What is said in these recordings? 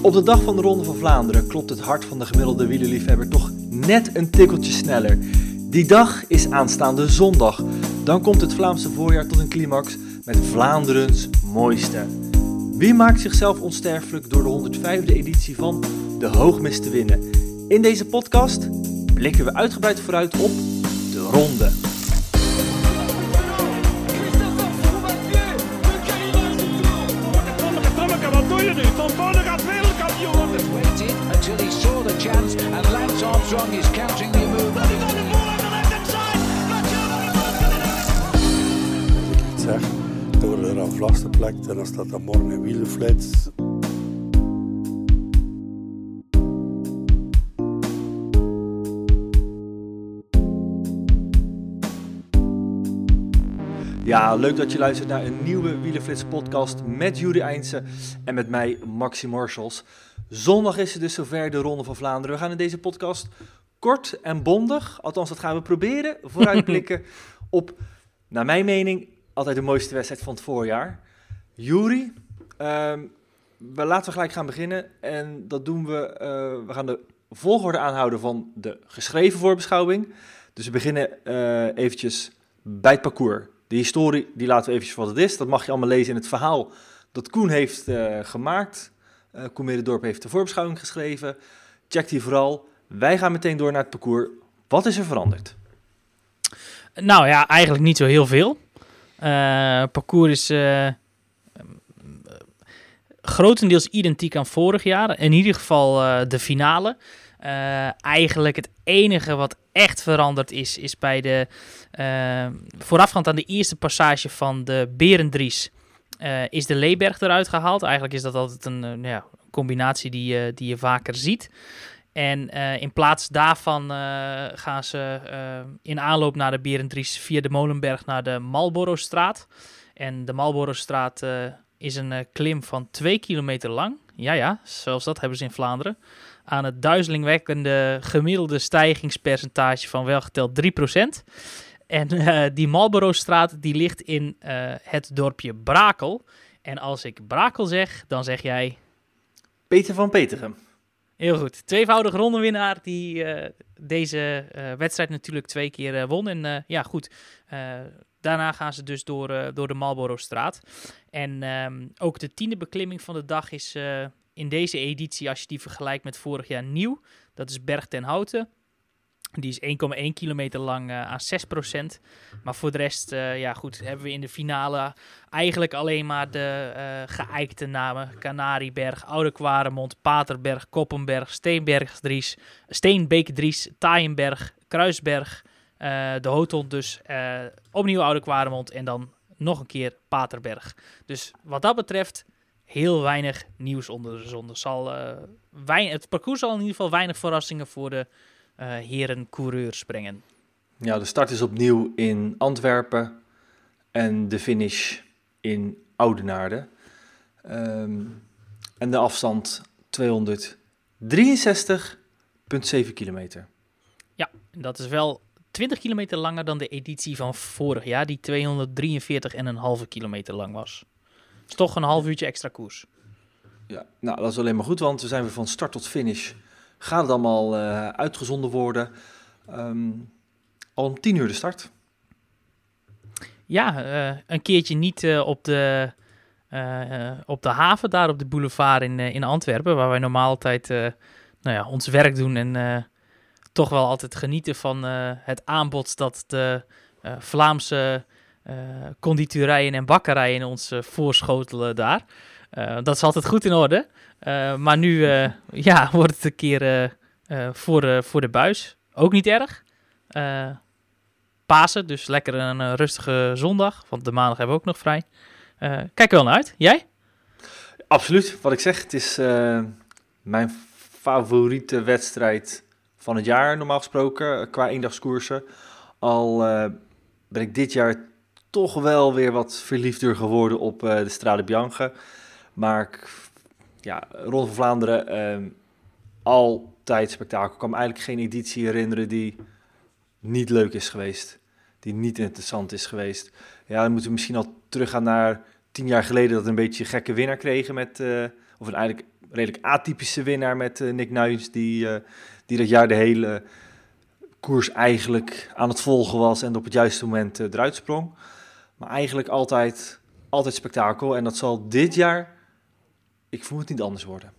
Op de dag van de Ronde van Vlaanderen klopt het hart van de gemiddelde wielerliefhebber toch net een tikkeltje sneller. Die dag is aanstaande zondag. Dan komt het Vlaamse voorjaar tot een climax met Vlaanderens mooiste. Wie maakt zichzelf onsterfelijk door de 105e editie van de Hoogmis te winnen? In deze podcast blikken we uitgebreid vooruit op de ronde. En dan staat er morgen een wielenflits. Ja, leuk dat je luistert naar een nieuwe Wielenflits podcast met Juri Eindse en met mij, Maxi Marshals. Zondag is het dus zover de Ronde van Vlaanderen. We gaan in deze podcast kort en bondig, althans dat gaan we proberen, vooruitblikken op, naar mijn mening, altijd de mooiste wedstrijd van het voorjaar. Juri, ehm, we laten we gelijk gaan beginnen en dat doen we, eh, we gaan de volgorde aanhouden van de geschreven voorbeschouwing. Dus we beginnen eh eventjes bij het parcours. De historie, die laten we eventjes wat het is. Dat mag je allemaal lezen in het verhaal dat Koen heeft eh, gemaakt. Eh Koen heeft de voorbeschouwing geschreven. Check die vooral. Wij gaan meteen door naar het parcours. Wat is er veranderd? Nou ja, eigenlijk niet zo heel veel. Parcours is grotendeels identiek aan vorig jaar. In ieder geval eh, de finale. Eh, eigenlijk het enige wat echt veranderd is, is bij de eh, voorafgaand aan de eerste passage van de Berendries. is de Leeberg eruit gehaald. Eigenlijk is dat altijd een nou ja, combinatie die, die je vaker ziet. En in plaats daarvan gaan ze in aanloop naar de Berendries via de Molenberg naar de Marlborostraat. En de Marlborostraat eh is een eh, klim van 2 kilometer lang. Ja, ja, zelfs dat hebben ze in Vlaanderen. Aan het duizelingwekkende gemiddelde stijgingspercentage van welgeteld 3%. En eh, die Marlborostraat die ligt in eh, het dorpje Brakel. En als ik Brakel zeg, dan zeg jij Peter van Petergem. Heel goed. Tweevoudig rondewinnaar die eh, deze eh, wedstrijd natuurlijk twee keer eh, won. En ja, goed. daarna gaan ze dus door, door de Marlborostraat. En ehm, ook de tiende beklimming van de dag is in deze editie, als je die vergelijkt met vorig jaar, nieuw. Dat is Berg ten Houten. Die is 1,1 kilometer lang eh, aan 6%. Maar voor de rest, eh, ja goed, hebben we in de finale eigenlijk alleen maar de eh geëikte namen. Canarieberg, Oude Kwaremond, Paterberg, Koppenberg, Steenbergdries, Steenbeekdries, Taaienberg, Kruisberg, eh, de Hoothond dus, opnieuw Oude Kwaremond en dan nog een keer Paterberg. Dus wat dat betreft heel weinig nieuws onder de zon. Het parcours zal in ieder geval weinig verrassingen voor de heren coureurs brengen. Ja, de start is opnieuw in Antwerpen en de finish in Oudenaarde. Ehm, en de afstand 263,7 kilometer. Ja, dat is wel 20 kilometer langer dan de editie van vorig jaar, die 243,5 kilometer lang was. is toch een half uurtje extra koers. Ja, nou dat is alleen maar goed, want we zijn weer van start tot finish. Gaat het allemaal eh, uitgezonden worden? Ehm, al om 10 uur de start. Ja, eh, een keertje niet eh, op, de, op de haven, daar op de boulevard in, in Antwerpen, waar wij normaal altijd nou ja, ons werk doen en toch wel altijd genieten van het aanbod dat de Vlaamse conditurijen en bakkerijen ons voorschotelen daar. Eh, dat is altijd goed in orde. Eh, maar nu eh, ja, wordt het een keer voor, voor de buis. Ook niet erg. Pasen, dus lekker een rustige zondag. Want de maandag hebben we ook nog vrij. Kijk er wel naar uit. Jij? absoluut. Wat ik zeg, het is mijn favoriete wedstrijd van het jaar, normaal gesproken, qua eendagskoersen. Al ben ik dit jaar toch wel weer wat verliefder geworden op de Strade Bianche. Maar ja, Ronde van Vlaanderen, eh, altijd spektakel. Ik kan me eigenlijk geen editie herinneren die niet leuk is geweest. Die niet interessant is geweest. Ja, dan moeten we misschien al teruggaan naar tien jaar geleden dat we een beetje gekke winnaar kregen met, eh, of een eigenlijk redelijk atypische winnaar met eh, Nick Nuijs, die, eh, die dat jaar de hele koers eigenlijk aan het volgen was en op het juiste moment eruit sprong. Maar eigenlijk altijd, altijd spektakel en dat zal dit jaar, ik vermoed niet anders worden.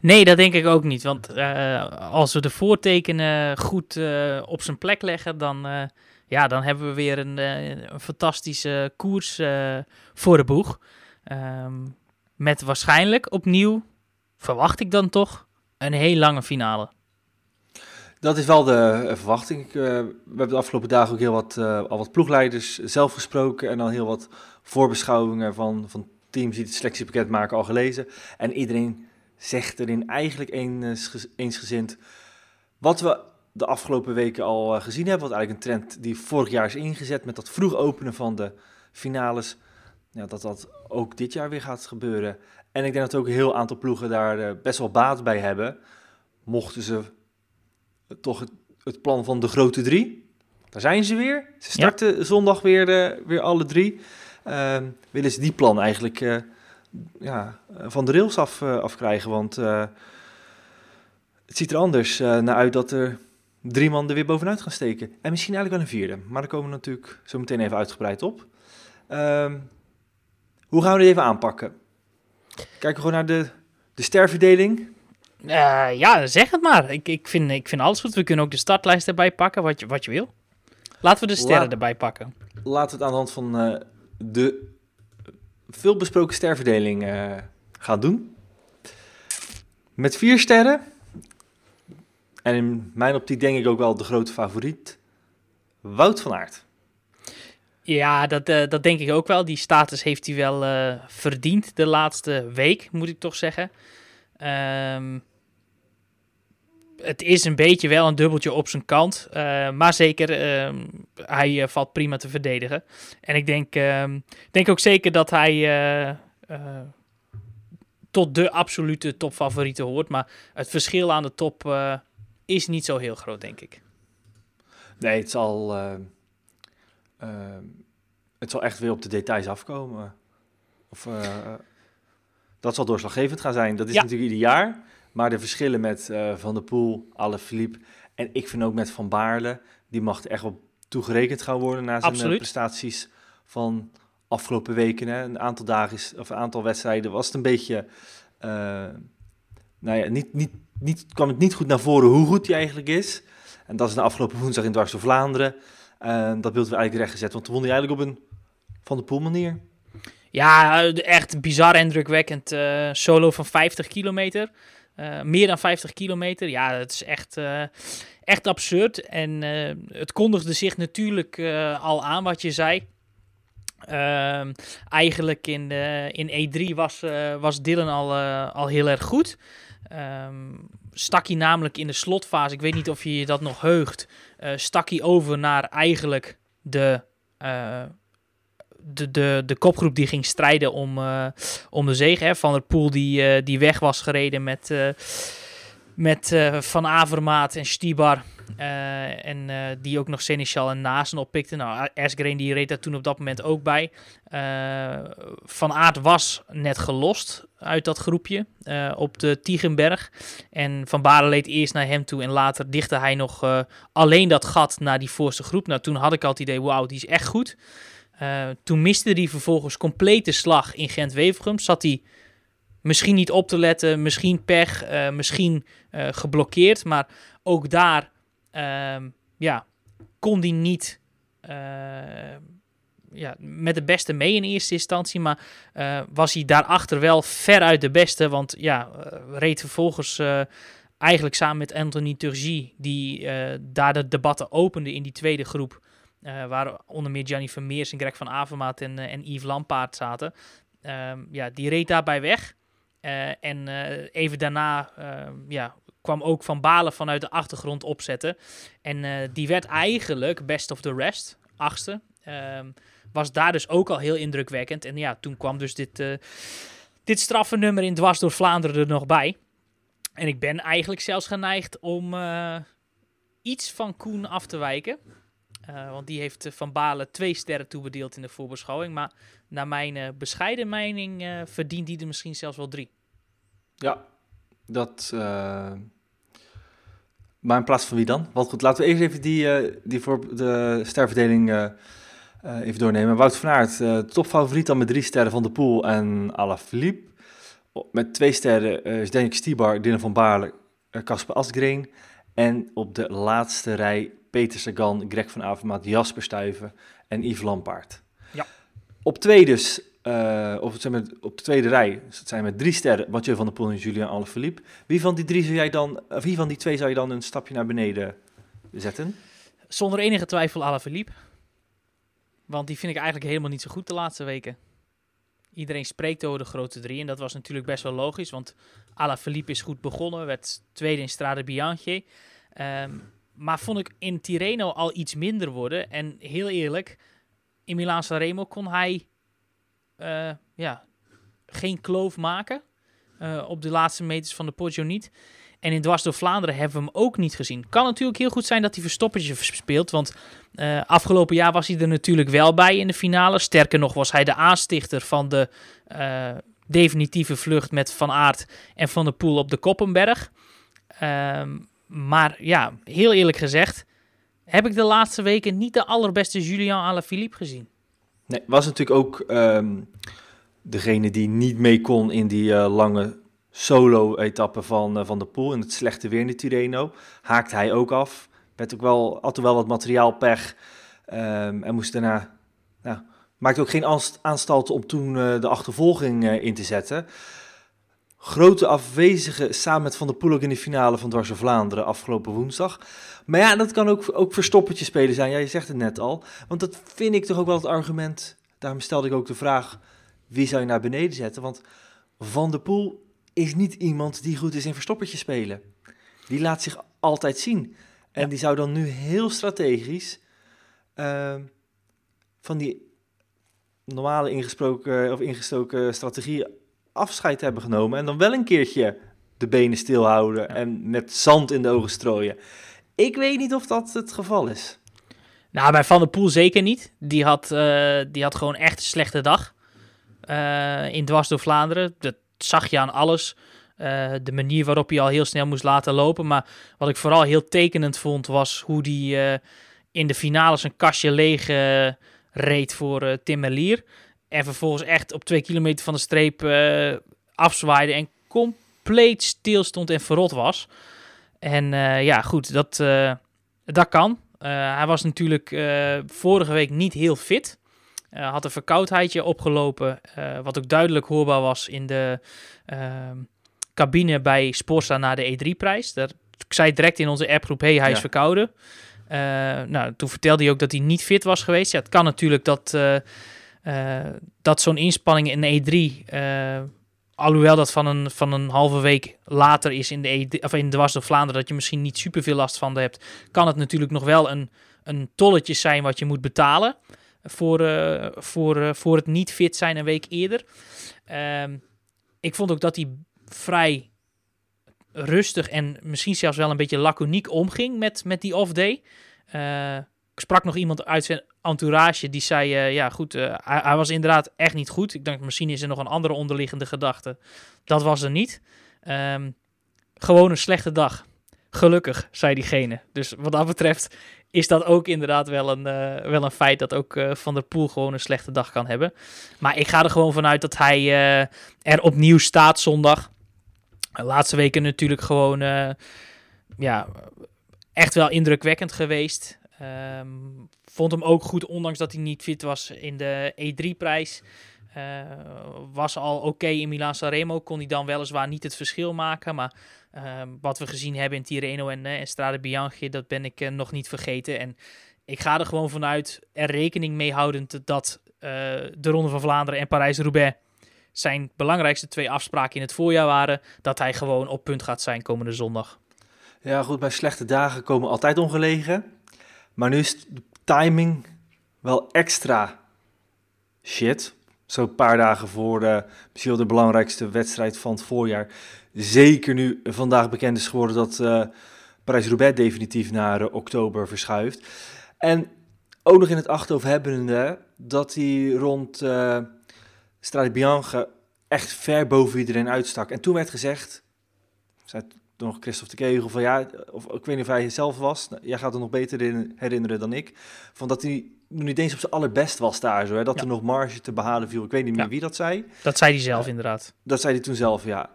Nee, dat denk ik ook niet. Want eh, als we de voortekenen goed eh, op zijn plek leggen, dan, eh, ja, dan hebben we weer een, een fantastische koers voor de boeg. Ehm, met waarschijnlijk opnieuw, verwacht ik dan toch, een heel lange finale. Dat is wel de verwachting. Ik, we hebben de afgelopen dagen ook heel wat, al wat ploegleiders zelf gesproken en al heel wat voorbeschouwingen van, van teams die het selectiepakket maken al gelezen. En iedereen zegt erin eigenlijk eens, eensgezind wat we de afgelopen weken al eh, gezien hebben. Wat eigenlijk een trend die vorig jaar is ingezet met dat vroeg openen van de finales. Ja, dat dat ook dit jaar weer gaat gebeuren. En ik denk dat ook een heel aantal ploegen daar eh, best wel baat bij hebben. Mochten ze toch het, het plan van de grote drie. Daar zijn ze weer. Ze starten zondag weer, eh, weer alle drie. Ehm, willen ze die plan eigenlijk eh, ja, van de rails af, eh, afkrijgen? Want eh, het ziet er anders naar uit dat er drie man er weer bovenuit gaan steken. En misschien eigenlijk wel een vierde. Maar daar komen we natuurlijk zo meteen even uitgebreid op. Ehm, hoe gaan we dit even aanpakken? Kijken we gewoon naar de, de sterverdeling. Ja, zeg het maar. Ik, ik, vind, ik vind alles goed. We kunnen ook de startlijst erbij pakken, wat je, wat je wil. Laten we de sterren Laat- erbij pakken. Laten we het aan de hand van de veelbesproken sterverdeling eh, gaan doen. Met vier sterren. En in mijn optiek denk ik ook wel de grote favoriet. Wout van Aert. Ja, dat, eh, dat denk ik ook wel. Die status heeft hij wel eh, verdiend de laatste week, moet ik toch zeggen. Ehm, het is een beetje wel een dubbeltje op zijn kant. eh, maar zeker, ehm, hij eh, valt prima te verdedigen. En ik denk, ehm, denk ook zeker dat hij eh, tot de absolute topfavorieten hoort. Maar het verschil aan de top is niet zo heel groot, denk ik. Nee, het zal, eh, eh, het zal echt weer op de details afkomen. Of, dat zal doorslaggevend gaan zijn. Dat is Ja. natuurlijk ieder jaar. Maar de verschillen met eh, Van der Poel, Alaphilippe en ik vind ook met Van Baarle, die mag er echt wel toegerekend gaan worden na zijn eh, Absoluut. prestaties van afgelopen weken. Hè. Een aantal dagen is, of een aantal wedstrijden was het een beetje, eh, nou ja, niet, niet, niet, kwam het niet goed naar voren hoe goed hij eigenlijk is. En dat is de afgelopen woensdag in Dwars door Vlaanderen. Dat beeld we eigenlijk rechtgezet, want toen won hij eigenlijk op een Van der Poel manier. Ja, echt bizar indrukwekkend. eh, solo van 50 kilometer. Eh, meer dan 50 kilometer. Ja, het is echt, eh, echt absurd. En eh, het kondigde zich natuurlijk al aan wat je zei. Ehm, eigenlijk in, de, in E3 was, was Dylan al, al heel erg goed. Ehm, stak hij namelijk in de slotfase, ik weet niet of je dat nog heugt, stak hij over naar eigenlijk de, de, de, de kopgroep die ging strijden om, eh, om de zege. Hè. Van der Poel die, eh, die weg was gereden met, eh, met Van Avermaat en Stibar. en die ook nog Seneschal en Nasen oppikte. Nou, die reed daar toen op dat moment ook bij. Van Aert was net gelost uit dat groepje op de Tiegenberg. En Van Baren leed eerst naar hem toe en later dichtte hij nog alleen dat gat naar die voorste groep. Nou, toen had ik al het idee, wauw, die is echt goed. Eh, toen miste hij vervolgens complete slag in Gent-Wevergem. Zat hij misschien niet op te letten, misschien pech, eh, misschien eh, geblokkeerd. Maar ook daar ehm, ja, kon hij niet ja, met de beste mee in eerste instantie. Maar was hij daarachter wel veruit de beste. Want ja, reed vervolgens eigenlijk samen met Anthony Turgie, die daar de debatten opende in die tweede groep. Eh, waar onder meer Gianni Vermeers en Greg van Avermaat en, eh, en Yves Lampaard zaten. Ehm, ja, die reed daarbij weg. Eh, en even daarna ehm, ja, kwam ook Van Balen vanuit de achtergrond opzetten. En die werd eigenlijk best of the rest, achtste. Ehm, was daar dus ook al heel indrukwekkend. En ja, toen kwam dus dit, dit straffe nummer in Dwars door Vlaanderen er nog bij. En ik ben eigenlijk zelfs geneigd om iets van Koen af te wijken. Eh, want die heeft eh, Van Balen twee sterren toebedeeld in de voorbeschouwing. Maar naar mijn eh, bescheiden mening verdient die er misschien zelfs wel drie. Ja, dat. Maar in plaats van wie dan? Wat goed, laten we eerst even die, die voor de sterverdeling even doornemen. Wout van Aert, topfavoriet dan met drie sterren van de Poel en Alaphilippe. Met twee sterren is Daniel Stibar, Dylan van Baarle, Casper Asgreen. En op de laatste rij Peter Sagan, Greg van Avermaat, Jasper Stuyven en Yves Lampaard. Ja. Op twee dus, eh, of het zijn met, op de tweede rij, dus het zijn met drie sterren, Mathieu van der Poel en Julian Alaphilippe. Wie van die drie zou jij dan, of wie van die twee zou je dan een stapje naar beneden zetten? Zonder enige twijfel Alaphilippe. Want die vind ik eigenlijk helemaal niet zo goed de laatste weken. Iedereen spreekt over de grote drie. En dat was natuurlijk best wel logisch. Want Alaphilippe is goed begonnen. Werd tweede in Strade Bianchi. Ehm, maar vond ik in Tirreno al iets minder worden. En heel eerlijk, in Milaan Sanremo kon hij eh, ja, geen kloof maken. eh, op de laatste meters van de Poggio niet. En in Dwars door Vlaanderen hebben we hem ook niet gezien. Kan natuurlijk heel goed zijn dat hij verstoppertje speelt. Want eh, afgelopen jaar was hij er natuurlijk wel bij in de finale. Sterker nog was hij de aanstichter van de definitieve vlucht met Van Aert en Van der Poel op de Koppenberg. Ehm, maar ja, heel eerlijk gezegd heb ik de laatste weken niet de allerbeste Julian Alaphilippe gezien. Nee, was natuurlijk ook ehm, degene die niet mee kon in die eh, lange solo-etappe van, eh, van de Poel. In het slechte weer in de Tirreno. Haakte hij ook af. Werd ook wel, had wel wat materiaalpech. ehm en moest daarna... Nou, maakte ook geen aanst- aanstalten om toen eh, de achtervolging in te zetten. Grote afwezige samen met Van der Poel ook in de finale van Dwars door Vlaanderen afgelopen woensdag. Maar ja, dat kan ook, ook verstoppertje spelen zijn. Ja, je zegt het net al. Want dat vind ik toch ook wel het argument. Daarom stelde ik ook de vraag: wie zou je naar beneden zetten? Want Van der Poel is niet iemand die goed is in verstoppertje spelen. Die laat zich altijd zien. En Ja. die zou dan nu heel strategisch ehm, van die normale ingesproken of ingestoken strategie afscheid hebben genomen. En dan wel een keertje de benen stilhouden en met zand in de ogen strooien. Ik weet niet of dat het geval is. Nou, bij Van der Poel zeker niet. Die had, eh, die had gewoon echt een slechte dag. eh, in Dwars door Vlaanderen. Dat zag je aan alles. Eh, de manier waarop hij al heel snel moest laten lopen. Maar wat ik vooral heel tekenend vond, was hoe hij in de finale zijn kastje leeg reed voor Tim Merlier. En vervolgens echt op twee kilometer van de streep eh, afzwaaide en compleet stil stond en verrot was. En eh, ja, goed, dat, eh, dat kan. Hij was natuurlijk vorige week niet heel fit. Had een verkoudheidje opgelopen, wat ook duidelijk hoorbaar was in de ehm, cabine bij Sporza na de E3-prijs. Daar ik zei direct in onze appgroep, hey, hij is Ja. verkouden. Nou, toen vertelde hij ook dat hij niet fit was geweest. Ja, het kan natuurlijk dat, dat zo'n inspanning in E3, eh, alhoewel dat van een, van een halve week later is in de, E3, of in de Dwars door Vlaanderen, dat je misschien niet super veel last van hebt, kan het natuurlijk nog wel een, een tolletje zijn wat je moet betalen voor, eh, voor, eh, voor het niet fit zijn een week eerder. Ehm, ik vond ook dat hij vrij rustig en misschien zelfs wel een beetje laconiek omging met, met die off-day. Eh, ik sprak nog iemand uit zijn entourage die zei, eh, ja goed, eh, hij, was inderdaad echt niet goed. Ik denk, misschien is er nog een andere onderliggende gedachte. Dat was er niet. Ehm, gewoon een slechte dag. Gelukkig, zei diegene. Dus wat dat betreft is dat ook inderdaad wel een, eh, wel een feit dat ook Van der Poel gewoon een slechte dag kan hebben. Maar ik ga er gewoon vanuit dat hij er opnieuw staat zondag. De laatste weken natuurlijk gewoon ja, echt wel indrukwekkend geweest. Ehm, vond hem ook goed, ondanks dat hij niet fit was in de E3-prijs. was al oké in Milaan Sanremo, kon hij dan weliswaar niet het verschil maken. Maar ehm, wat we gezien hebben in Tirreno en, eh, en Strade Bianchi, dat ben ik eh, nog niet vergeten. En ik ga er gewoon vanuit, er rekening mee houdend dat eh, de Ronde van Vlaanderen en Parijs-Roubaix zijn belangrijkste twee afspraken in het voorjaar waren dat hij gewoon op punt gaat zijn komende zondag. Ja, goed, bij slechte dagen komen altijd ongelegen. Maar nu is de timing wel extra shit. Zo'n paar dagen voor de, misschien wel de belangrijkste wedstrijd van het voorjaar. Zeker nu vandaag bekend is geworden dat uh, Parijs-Roubaix definitief naar uh, oktober verschuift. En ook nog in het achterhoofd hebbende dat hij rond uh, Strade Bianche echt ver boven iedereen uitstak. En toen werd gezegd, nog Christophe de Kegel van ja, of ik weet niet of hij het zelf was, nou, jij gaat het nog beter herinneren dan ik, van dat hij nu niet eens op zijn allerbest was daar zo, hè, dat Ja. er nog marge te behalen viel. Ik weet niet meer Ja. wie dat zei. Dat zei hij zelf inderdaad. Dat zei hij toen zelf, ja.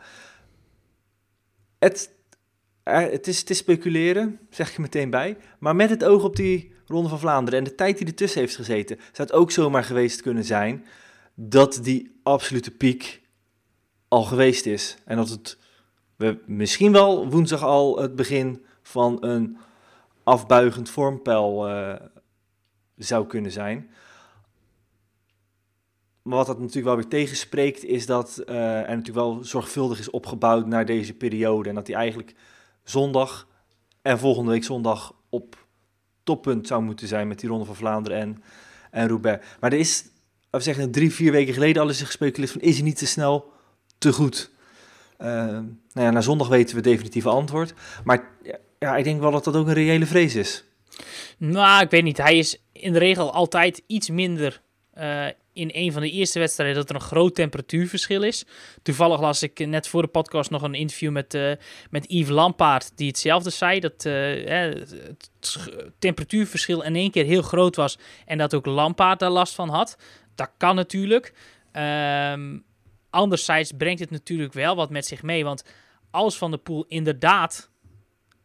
Het, eh, het, is, is speculeren, zeg ik meteen bij. Maar met het oog op die Ronde van Vlaanderen en de tijd die ertussen heeft gezeten, zou het ook zomaar geweest kunnen zijn dat die absolute piek al geweest is. En dat het we misschien wel woensdag al het begin van een afbuigend vormpeil eh, zou kunnen zijn. Maar wat dat natuurlijk wel weer tegenspreekt, is dat eh er natuurlijk wel zorgvuldig is opgebouwd naar deze periode. En dat hij eigenlijk zondag en volgende week zondag op toppunt zou moeten zijn met die Ronde van Vlaanderen en, en Roubaix. Maar er is, we zeggen, drie, vier weken geleden al eens gespeculeerd van, is hij niet te snel te goed? Eh, nou ja, na zondag weten we definitieve antwoord. Maar ja, ik denk wel dat dat ook een reële vrees is. Nou, ik weet niet. Hij is in de regel altijd iets minder eh, in een van de eerste wedstrijden dat er een groot temperatuurverschil is. Toevallig las ik net voor de podcast nog een interview met, eh, met Yves Lampaard, die hetzelfde zei. Dat eh, het sch- temperatuurverschil in één keer heel groot was en dat ook Lampaard daar last van had. Dat kan natuurlijk. Ehm anderzijds brengt het natuurlijk wel wat met zich mee. Want als Van der Poel inderdaad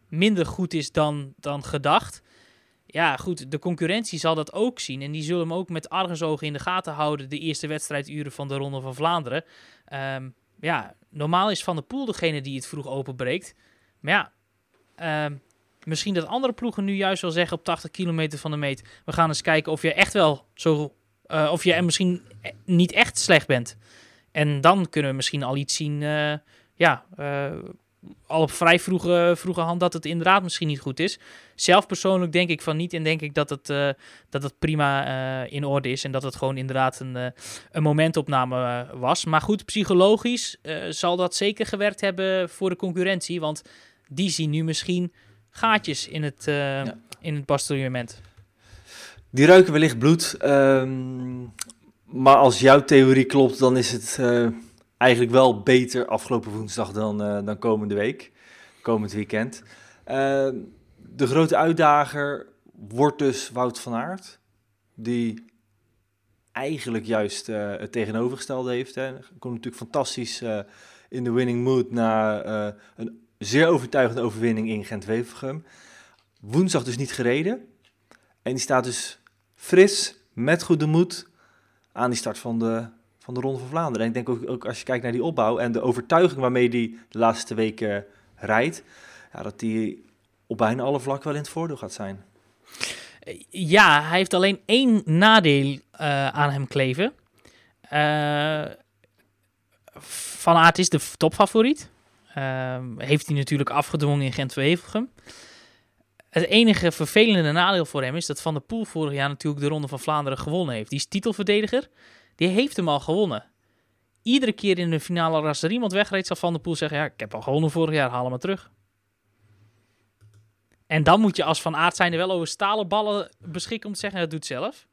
minder goed is dan, dan gedacht. Ja, goed, de concurrentie zal dat ook zien. En die zullen hem ook met argusogen in de gaten houden. De eerste wedstrijduren van de Ronde van Vlaanderen. Ehm, ja, normaal is Van der Poel degene die het vroeg openbreekt. Maar ja, ehm, misschien dat andere ploegen nu juist wel zeggen op 80 kilometer van de meet. We gaan eens kijken of je echt wel zo. eh, of je misschien niet echt slecht bent. En dan kunnen we misschien al iets zien. eh, ja, eh, al op vrij vroege, vroege hand dat het inderdaad misschien niet goed is. Zelf persoonlijk denk ik van niet en denk ik dat het, eh, dat het prima eh, in orde is en dat het gewoon inderdaad een, een momentopname was. Maar goed, psychologisch eh, zal dat zeker gewerkt hebben voor de concurrentie, want die zien nu misschien gaatjes in het, eh, Ja. in het bastillement. Die ruiken wellicht bloed. ehm, maar als jouw theorie klopt, dan is het eh, eigenlijk wel beter afgelopen woensdag dan, eh, dan komende week. Komend weekend. Ehm, de grote uitdager wordt dus Wout van Aert. Die eigenlijk juist eh, het tegenovergestelde heeft. Hè. Komt natuurlijk fantastisch eh, in de winning mood na eh, een zeer overtuigende overwinning in Gent-Wevelgem. Woensdag dus niet gereden. En die staat dus fris, met goede moed, aan die start van de, van de Ronde van Vlaanderen. En ik denk ook, ook als je kijkt naar die opbouw en de overtuiging waarmee hij de laatste weken rijdt, ja, dat hij op bijna alle vlakken wel in het voordeel gaat zijn. Ja, hij heeft alleen één nadeel eh, aan hem kleven. Eh, van Aert is de topfavoriet. Ehm, heeft hij natuurlijk afgedwongen in Gent-Wevelgem. Het enige vervelende nadeel voor hem is dat Van der Poel vorig jaar natuurlijk de Ronde van Vlaanderen gewonnen heeft. Die is titelverdediger. Die heeft hem al gewonnen. Iedere keer in de finale als er iemand wegreed, zal Van der Poel zeggen... Ja, ik heb al gewonnen vorig jaar, haal hem maar terug. En dan moet je als Van Aert zijnde wel over stalen ballen beschikken om te zeggen... Dat doet zelf.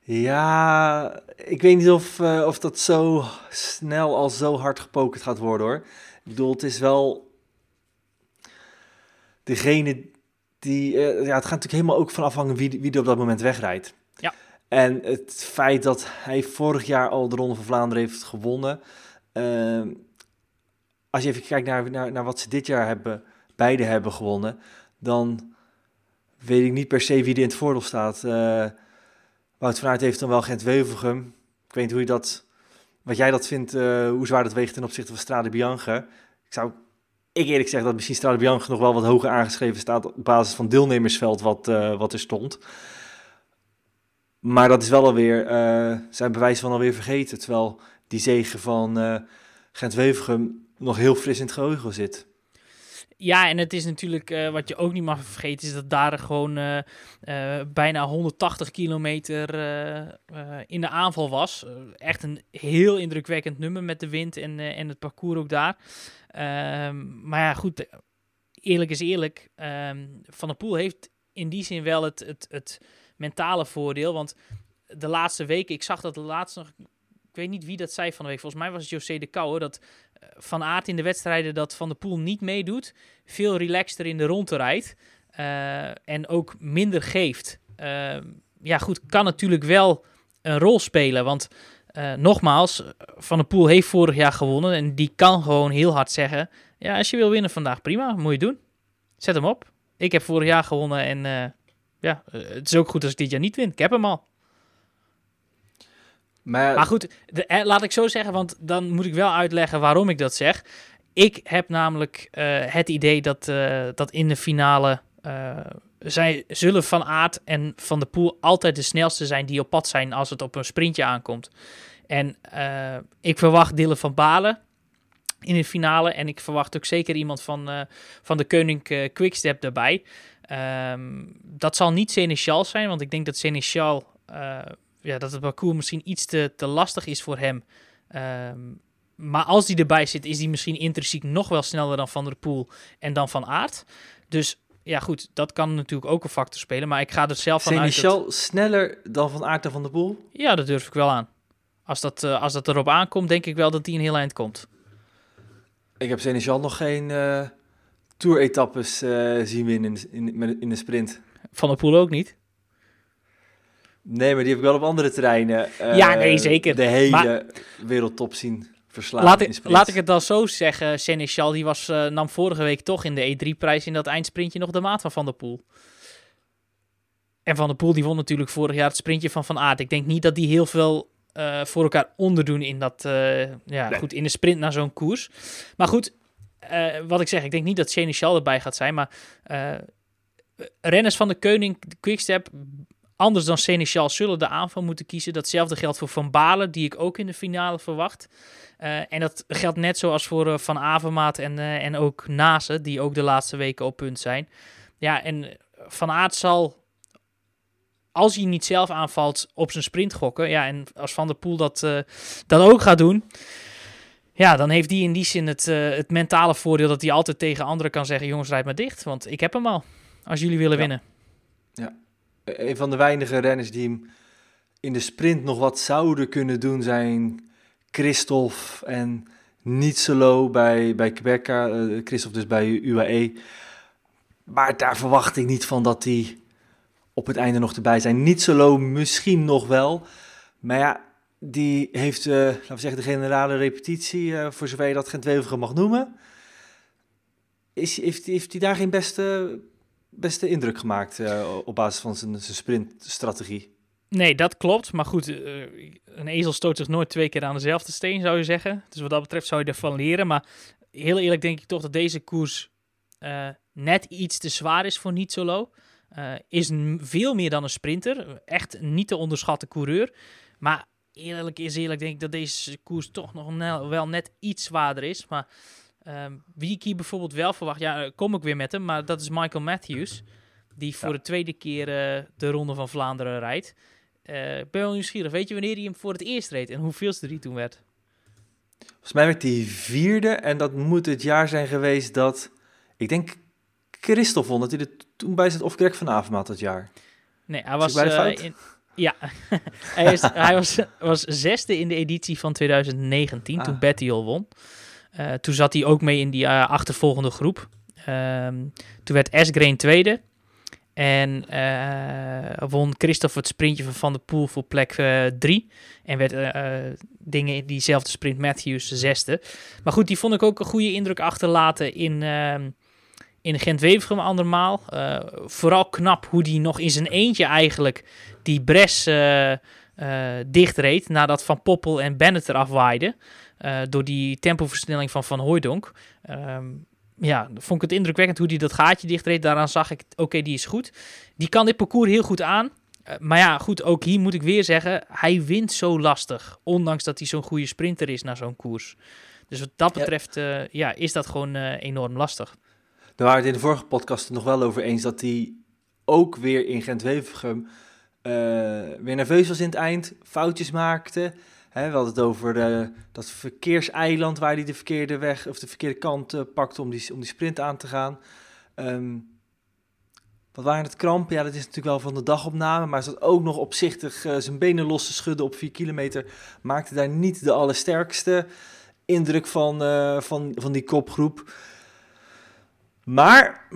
Ja, ik weet niet of, eh, of dat zo snel al zo hard gepokerd gaat worden hoor. Ik bedoel, het is wel degene die. eh, ja, het gaat natuurlijk helemaal ook van afhangen wie, wie er op dat moment wegrijdt. Ja. En het feit dat hij vorig jaar al de Ronde van Vlaanderen heeft gewonnen. ehm, als je even kijkt naar, naar, naar wat ze dit jaar hebben, beide hebben gewonnen, dan weet ik niet per se wie er in het voordeel staat. Eh, Wout van Aert heeft dan wel Gent-Wevelgem. Ik weet niet hoe je dat, wat jij dat vindt, eh, hoe zwaar dat weegt ten opzichte van Strade Bianche. Ik zou ik eerlijk zeggen dat misschien Strade Bianche nog wel wat hoger aangeschreven staat op basis van deelnemersveld wat, eh, wat er stond. Maar dat is wel alweer eh, zijn bewijs van alweer vergeten. Terwijl die zegen van eh Gent-Wevergem nog heel fris in het geheugen zit. Ja, en het is natuurlijk, eh, wat je ook niet mag vergeten, is dat daar gewoon eh, eh, bijna 180 kilometer in de aanval was. Echt een heel indrukwekkend nummer met de wind en, en het parcours ook daar. Ehm, maar ja, goed, eerlijk is eerlijk. ehm, Van der Poel heeft in die zin wel het, het, het mentale voordeel. Want de laatste weken, ik zag dat de laatste nog, ik weet niet wie dat zei van de week. Volgens mij was het José de Kouwer, dat Van Aert in de wedstrijden dat Van der Poel niet meedoet, veel relaxter in de ronde rijdt eh, en ook minder geeft. Eh, ja, goed, kan natuurlijk wel een rol spelen, want eh, nogmaals, Van der Poel heeft vorig jaar gewonnen en die kan gewoon heel hard zeggen, ja, als je wil winnen vandaag, prima, moet je doen. Zet hem op. Ik heb vorig jaar gewonnen en ja, het is ook goed als ik dit jaar niet win. Ik heb hem al. Maar, goed, laat ik zo zeggen, want dan moet ik wel uitleggen waarom ik dat zeg. Ik heb namelijk eh, het idee dat, eh, dat in de finale eh, zij zullen Van Aert en Van de Poel altijd de snelste zijn die op pad zijn als het op een sprintje aankomt. En ik verwacht Dylan van Balen in de finale en ik verwacht ook zeker iemand van, van de Koning Quickstep daarbij. Ehm, dat zal niet Seneschal zijn, want ik denk dat Seneschal, ja, dat het parcours misschien iets te, te lastig is voor hem. Ehm, maar als die erbij zit, is die misschien intrinsiek nog wel sneller dan Van der Poel en dan Van Aert. Dus ja, goed, dat kan natuurlijk ook een factor spelen. Maar ik ga er zelf van uit. dat- Seneschal sneller dan Van Aert en Van der Poel? Ja, dat durf ik wel aan. Als dat, eh, als dat erop aankomt, denk ik wel dat die een heel eind komt. Ik heb Seneschal nog geen eh tour-etappes eh, zien winnen in, in, in de sprint. Van der Poel ook niet. Nee, maar die heb ik wel op andere terreinen. eh, Ja, nee, zeker. De hele Maar- wereldtop zien verslaan Laat in ik, laat ik het dan zo zeggen. Seneschal die was, eh, nam vorige week toch in de E3-prijs in dat eindsprintje nog de maat van Van der Poel. En Van der Poel die won natuurlijk vorig jaar het sprintje van Van Aert. Ik denk niet dat die heel veel eh, voor elkaar onderdoen in, dat, eh, ja, Nee. goed, in de sprint naar zo'n koers. Maar goed, eh, wat ik zeg, ik denk niet dat Seneschal erbij gaat zijn. Maar eh, renners van de Koning Quickstep, anders dan Seneschal, zullen de aanval moeten kiezen. Datzelfde geldt voor Van Balen, die ik ook in de finale verwacht. Eh, en dat geldt net zoals voor eh, Van Avermaat en, eh, en ook Nase, die ook de laatste weken op punt zijn. Ja, en Van Aert zal, als hij niet zelf aanvalt, op zijn sprint gokken. Ja, en als Van der Poel dat, dat ook gaat doen, ja, dan heeft hij in die zin het, het mentale voordeel dat hij altijd tegen anderen kan zeggen, jongens, rijd maar dicht, want ik heb hem al. Als jullie willen Ja. winnen. Een van de weinige renners die in de sprint nog wat zouden kunnen doen zijn Christophe en Nietzelo bij, bij Quebeca. eh, Christophe dus bij UAE. Maar daar verwacht ik niet van dat die op het einde nog erbij zijn. Nietzelo misschien nog wel. Maar ja, die heeft, eh, laten we zeggen, de generale repetitie, eh, voor zover je dat Gent-Wevergem mag noemen. Is, heeft, heeft hij daar geen beste, beste indruk gemaakt eh, op basis van zijn, zijn sprintstrategie? Nee, dat klopt. Maar goed, eh, een ezel stoot zich nooit twee keer aan dezelfde steen, zou je zeggen. Dus wat dat betreft zou je ervan leren. Maar heel eerlijk denk ik toch dat deze koers eh, net iets te zwaar is voor Nietzolo. Eh is veel meer dan een sprinter. Echt niet te onderschatten coureur. Maar eerlijk is eerlijk denk ik dat deze koers toch nog wel net iets zwaarder is. Maar ehm, wie ik hier bijvoorbeeld wel verwacht, ja, eh, kom ik weer met hem. Maar dat is Michael Matthews. Die voor Ja. de tweede keer eh, de Ronde van Vlaanderen rijdt. Eh, ik ben wel nieuwsgierig. Weet je wanneer hij hem voor het eerst reed en hoeveelste hij toen werd? Volgens mij werd hij vierde en dat moet het jaar zijn geweest dat, ik denk, Christophe won, dat hij er toen bij zat, of Greg van Avermaat dat jaar. Nee, hij was... in, ja, hij, is, hij was, was zesde in de editie van 2019, Ah. toen Betty al won. Eh, toen zat hij ook mee in die eh, achtervolgende groep. Ehm, toen werd Esgreen tweede. En eh, won Christophe het sprintje van Van der Poel voor plek drie. En werd dingen in diezelfde sprint Matthews zesde. Maar goed, die vond ik ook een goede indruk achterlaten in, ehm in Gent-Wevergem andermaal. Vooral knap hoe die nog in zijn eentje eigenlijk die bres dichtreed. Nadat Van Poppel en Bennett eraf waaiden. eh, door die tempoversnelling van Van Hooijdonk. Ehm, ja, vond ik het indrukwekkend hoe hij dat gaatje dichtreed. Daaraan zag ik, oké, die is goed. Die kan dit parcours heel goed aan. Eh, maar ja, goed, ook hier moet ik weer zeggen, hij wint zo lastig. Ondanks dat hij zo'n goede sprinter is naar zo'n koers. Dus wat dat Ja. betreft, eh, ja, is dat gewoon eh, enorm lastig. Daar waren het in de vorige podcast nog wel over eens dat hij ook weer in Gent-Wevelgem eh, weer nerveus was in het eind, foutjes maakte. We hadden het over eh, dat verkeerseiland waar hij de verkeerde weg of de verkeerde kant eh, pakte om die, om die sprint aan te gaan. Ehm, wat waren het krampen? Ja, dat is natuurlijk wel van de dagopname, maar zat ook nog opzichtig eh, zijn benen los te schudden op 4 kilometer. Maakte daar niet de allersterkste indruk van, eh, van, van die kopgroep. Maar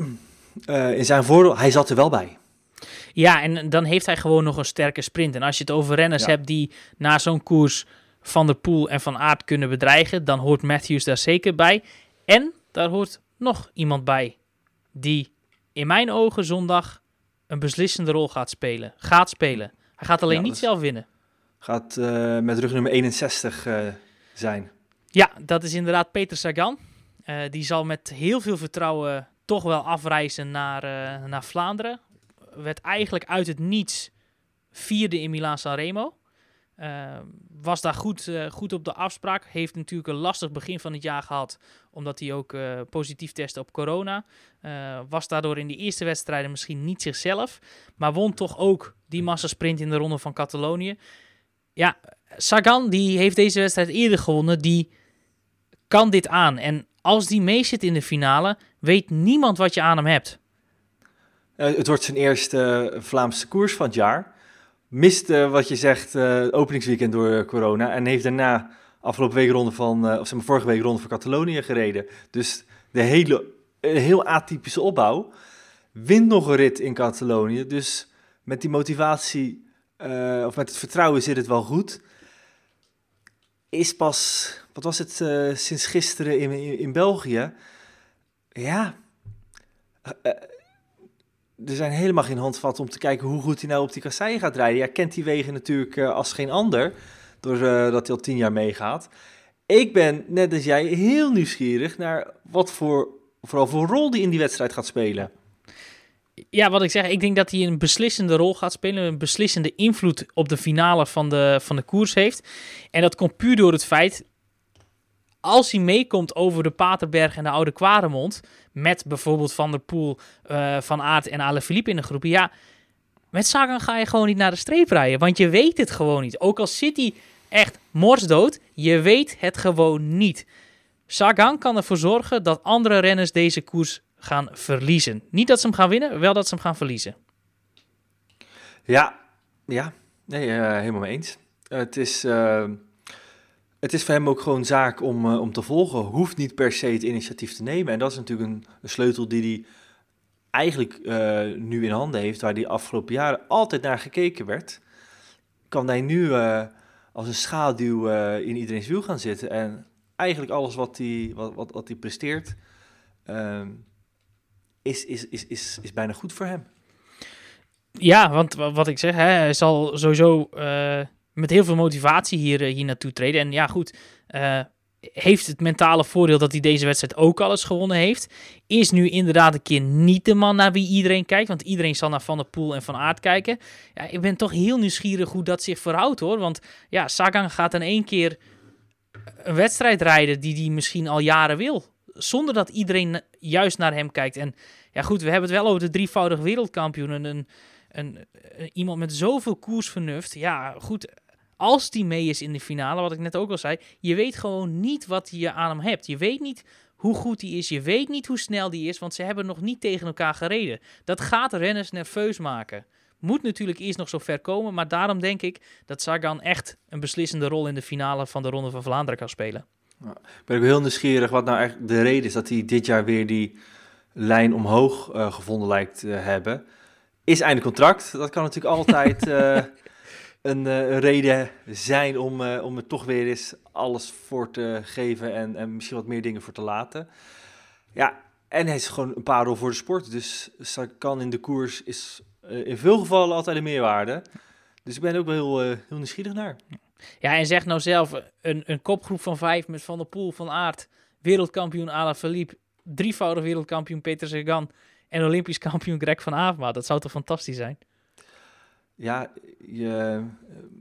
eh, in zijn voordeel, hij zat er wel bij. Ja, en dan heeft hij gewoon nog een sterke sprint. En als je het over renners Ja. hebt die na zo'n koers Van der Poel en Van Aert kunnen bedreigen, dan hoort Matthews daar zeker bij. En daar hoort nog iemand bij die in mijn ogen zondag een beslissende rol gaat spelen. Gaat spelen. Hij gaat alleen Ja, niet zelf winnen. Gaat eh, met rug nummer 61 eh, zijn. Ja, dat is inderdaad Peter Sagan. Eh, die zal met heel veel vertrouwen toch wel afreizen naar, naar Vlaanderen. Werd eigenlijk uit het niets vierde in Milaan Sanremo. Eh, was daar goed, eh, goed op de afspraak. Heeft natuurlijk een lastig begin van het jaar gehad. Omdat hij ook eh, positief testte op corona. Was daardoor in de eerste wedstrijden misschien niet zichzelf. Maar won toch ook die massasprint in de ronde van Catalonië. Ja, Sagan die heeft deze wedstrijd eerder gewonnen. Die kan dit aan. En als die mee zit in de finale, weet niemand wat je aan hem hebt. Eh, het wordt zijn eerste eh, Vlaamse koers van het jaar. Mist eh, wat je zegt, openingsweekend door corona. En heeft daarna afgelopen week ronde van, of zeg maar vorige week ronde van Catalonië gereden. Dus de hele, een heel atypische opbouw. Wint nog een rit in Catalonië. Dus met die motivatie, of met het vertrouwen zit het wel goed. Is pas, wat was het, sinds gisteren in, in, België. Ja, er zijn helemaal geen handvatten om te kijken hoe goed hij nou op die kasseien gaat rijden. Ja, kent die wegen natuurlijk eh, als geen ander, doordat dat hij al tien jaar meegaat. Ik ben, net als jij, heel nieuwsgierig naar wat voor, vooral voor rol die in die wedstrijd gaat spelen. Ja, wat ik zeg, ik denk dat hij een beslissende rol gaat spelen. Een beslissende invloed op de finale van de, van de koers heeft. En dat komt puur door het feit. Als hij meekomt over de Paterberg en de Oude Kwaremond. Met bijvoorbeeld Van der Poel, eh, Van Aert en Alaphilippe in de groep. Ja, met Sagan ga je gewoon niet naar de streep rijden. Want je weet het gewoon niet. Ook al zit hij echt morsdood, je weet het gewoon niet. Sagan kan ervoor zorgen dat andere renners deze koers gaan verliezen. Niet dat ze hem gaan winnen, wel dat ze hem gaan verliezen. Ja, ja, nee, eh, helemaal mee eens. het, is, eh, het is voor hem ook gewoon zaak om, eh, om te volgen. Hoeft niet per se het initiatief te nemen. En dat is natuurlijk een, sleutel die hij eigenlijk eh, nu in handen heeft, waar die afgelopen jaren altijd naar gekeken werd. Kan hij nu eh, als een schaduw in iedereen's wiel gaan zitten. En eigenlijk alles wat hij, wat, wat, wat hij presteert, ehm, is, is, is, is, is bijna goed voor hem. Ja, want wa- wat ik zeg, hè, hij zal sowieso met heel veel motivatie hier, eh, hier naartoe treden. En ja, goed, eh, heeft het mentale voordeel dat hij deze wedstrijd ook al eens gewonnen heeft. Is nu inderdaad een keer niet de man naar wie iedereen kijkt. Want iedereen zal naar Van der Poel en Van Aert kijken. Ja, ik ben toch heel nieuwsgierig hoe dat zich verhoudt hoor. Want ja, Sagan gaat in één keer een wedstrijd rijden die hij misschien al jaren wil. Zonder dat iedereen juist naar hem kijkt. En ja goed, we hebben het wel over de drievoudig wereldkampioen. En een, een, een- iemand met zoveel koersvernuft. Ja, goed. Als die mee is in de finale, wat ik net ook al zei, je weet gewoon niet wat je aan hem hebt. Je weet niet hoe goed hij is. Je weet niet hoe snel die is, want ze hebben nog niet tegen elkaar gereden. Dat gaat renners nerveus maken. Moet natuurlijk eerst nog zo ver komen, maar daarom denk ik dat Sagan echt een beslissende rol in de finale van de Ronde van Vlaanderen kan spelen. Ik ben ook heel nieuwsgierig wat nou eigenlijk de reden is dat hij dit jaar weer die lijn omhoog eh, gevonden lijkt te hebben. Is einde contract. Dat kan natuurlijk altijd eh, een, eh, een reden zijn om, eh, om er toch weer eens alles voor te geven en, en misschien wat meer dingen voor te laten. Ja, en hij is gewoon een parel voor de sport. Dus kan in de koers is eh, in veel gevallen altijd een meerwaarde. Dus ik ben er ook wel heel, heel nieuwsgierig naar. Ja, en zeg nou zelf, een, een kopgroep van vijf met Van der Poel, Van Aert, wereldkampioen Alaphilippe, drievoudig wereldkampioen Peter Sagan en olympisch kampioen Greg van Avermaet. Dat zou toch fantastisch zijn? Ja, je,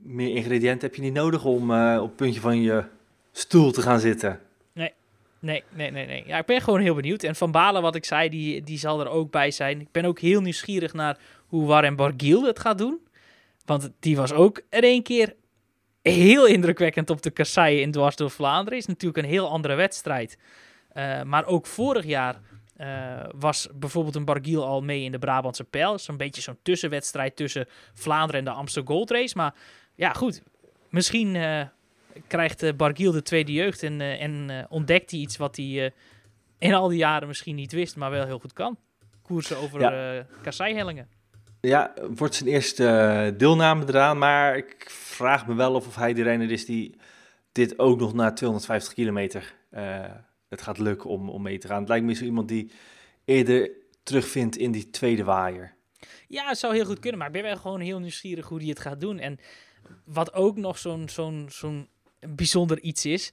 meer ingrediënten heb je niet nodig om eh, op het puntje van je stoel te gaan zitten. Nee, nee, nee, nee. Ja, ik ben gewoon heel benieuwd. En Van Balen, wat ik zei, die, die zal er ook bij zijn. Ik ben ook heel nieuwsgierig naar hoe Warren Bargiel het gaat doen. Want die was ook er een keer heel indrukwekkend op de kasseien in Dwars door Vlaanderen. Is natuurlijk een heel andere wedstrijd. Uh, maar ook vorig jaar uh, was bijvoorbeeld een Bargiel al mee in de Brabantse pijl. Zo'n beetje zo'n tussenwedstrijd tussen Vlaanderen en de Amsterdam Gold Race. Maar ja, goed. Misschien uh, krijgt uh, Bargiel de tweede jeugd en, en ontdekt hij iets wat hij in al die jaren misschien niet wist, maar wel heel goed kan. Koersen over ja. kasseihellingen. Ja, wordt zijn eerste deelname eraan. Maar ik vraag me wel of, of hij de renner is die dit ook nog na 250 kilometer het gaat lukken om, om mee te gaan. Het lijkt me zo iemand die eerder terugvindt in die tweede waaier. Ja, het zou heel goed kunnen, maar ik ben wel gewoon heel nieuwsgierig hoe hij het gaat doen. En wat ook nog zo'n zo'n zo'n bijzonder iets is,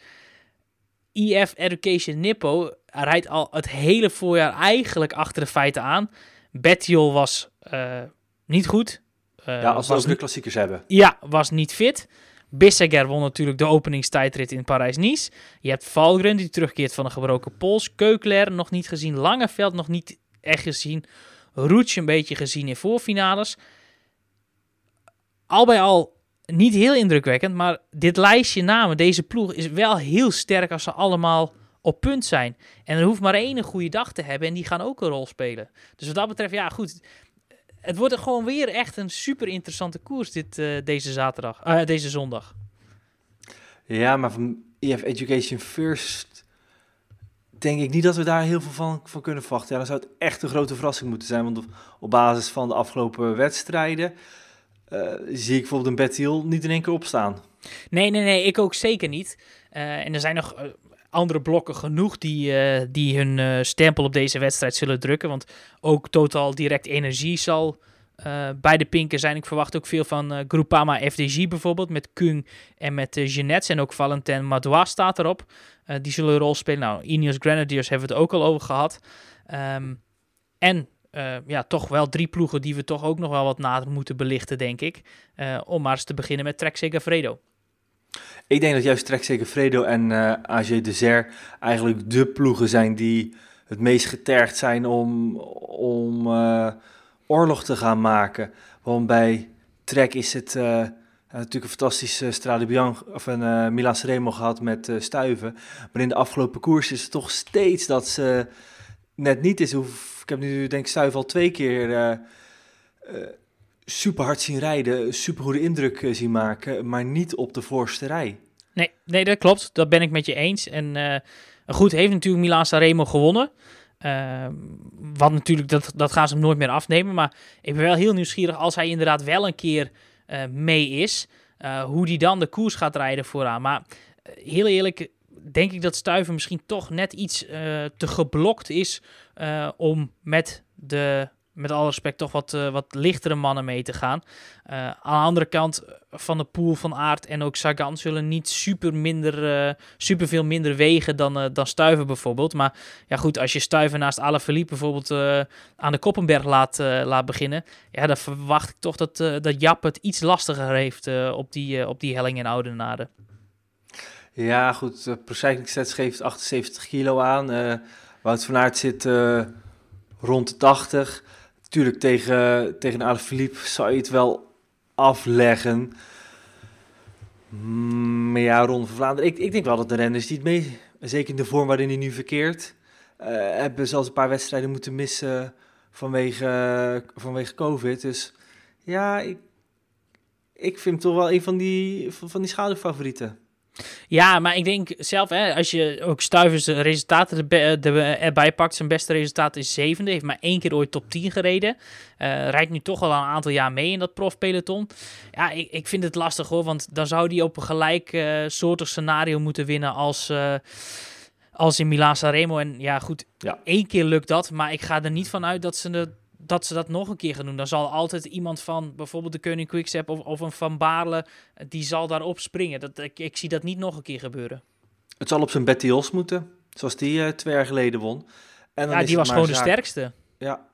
EF Education Nippo rijdt al het hele voorjaar eigenlijk achter de feiten aan. Bettiol was uh, niet goed. Uh, ja, als we ook de klassiekers hebben. Ja, was niet fit. Bisseger won natuurlijk de openingstijdrit in Parijs-Nice. Je hebt Valgren die terugkeert van een gebroken pols. Keukler nog niet gezien. Langeveld nog niet echt gezien. Roetje een beetje gezien in voorfinales. Al bij al niet heel indrukwekkend, maar dit lijstje namen, deze ploeg, is wel heel sterk als ze allemaal op punt zijn. En er hoeft maar één goede dag te hebben en die gaan ook een rol spelen. Dus wat dat betreft, ja goed, het wordt gewoon weer echt een super interessante koers dit, uh, deze zaterdag, uh, deze zondag. Ja, maar van EF Education First denk ik niet dat we daar heel veel van, van kunnen verwachten. Ja, dan zou het echt een grote verrassing moeten zijn. Want op, op basis van de afgelopen wedstrijden uh, zie ik bijvoorbeeld een Betty Hill niet in één keer opstaan. Nee, nee, nee, ik ook zeker niet. en er zijn nog andere blokken genoeg die, uh, die hun uh, stempel op deze wedstrijd zullen drukken. Want ook Totaal Direct Energie zal uh, bij de pinken zijn. Ik verwacht ook veel van Groupama FDG bijvoorbeeld. Met Kung en met uh, Jeanette. En ook Valentin Madois staat erop. die zullen een rol spelen. Nou, Ineos Grenadiers hebben we het ook al over gehad. Um, en ja, toch wel drie ploegen die we toch ook nog wel wat nader moeten belichten, denk ik. om maar eens te beginnen met Trek Segafredo. Ik denk dat juist Trek Fredo en uh, AG Desert eigenlijk de ploegen zijn die het meest getergd zijn om, om uh, oorlog te gaan maken. Want bij Trek is het uh, natuurlijk een fantastische Strade Bianchi of een Milan Remo gehad met Stuiven. Maar in de afgelopen koers is het toch steeds dat ze net niet is. Ik heb nu denk ik Stuiven al twee keer super hard zien rijden, super goede indruk zien maken, maar niet op de voorste rij. Nee, nee, dat klopt. Dat ben ik met je eens. En uh, goed, heeft natuurlijk Milan Sanremo gewonnen. Uh, wat natuurlijk, dat, dat gaan ze hem nooit meer afnemen. Maar ik ben wel heel nieuwsgierig als hij inderdaad wel een keer uh, mee is. hoe die dan de koers gaat rijden vooraan. Maar heel eerlijk, denk ik dat Stuiven misschien toch net iets te geblokt is om met de met alle respect toch wat, uh, wat lichtere mannen mee te gaan. Uh, aan de andere kant van de pool van Aard en ook Sagan zullen niet super, minder, uh, super veel minder wegen dan, dan Stuiven bijvoorbeeld. Maar ja goed, als je Stuiven naast Alaphilippe bijvoorbeeld aan de Koppenberg laat, laat beginnen. Ja, dan verwacht ik toch dat, dat Jap het iets lastiger heeft op, die, op die helling in Oudenaarde. Ja goed, uh, Pro geeft 78 kilo aan. Wout van Aert zit rond de 80 Tuurlijk, tegen, tegen Alaphilippe zou je het wel afleggen. Mm, maar ja, Ronde van Vlaanderen. Ik, ik denk wel dat de renners die mee, zeker in de vorm waarin hij nu verkeert, uh, hebben zelfs een paar wedstrijden moeten missen vanwege, vanwege COVID. Dus ja, ik, ik vind hem toch wel een van die, van, van die schaduwfavorieten. Ja, maar ik denk zelf, hè, als je ook Stuivers de resultaten erbij pakt, zijn beste resultaat is zevende. Heeft maar één keer ooit top 10 gereden. Uh, rijdt nu toch al een aantal jaar mee in dat profpeloton. Ja, ik, ik vind het lastig hoor, want dan zou hij op een gelijk uh, soortig scenario moeten winnen als... Uh, als in Milan Sanremo. En ja, goed, ja. één keer lukt dat. Maar ik ga er niet van uit dat ze het dat ze dat nog een keer gaan doen. Dan zal altijd iemand van bijvoorbeeld de Koning Quickstep of, of een Van Baarle, die zal daarop springen. Dat, ik, ik zie dat niet nog een keer gebeuren. Het zal op zijn Betty Os moeten, zoals die uh, twee jaar geleden won. En dan ja, die was gewoon de sterkste. Ja.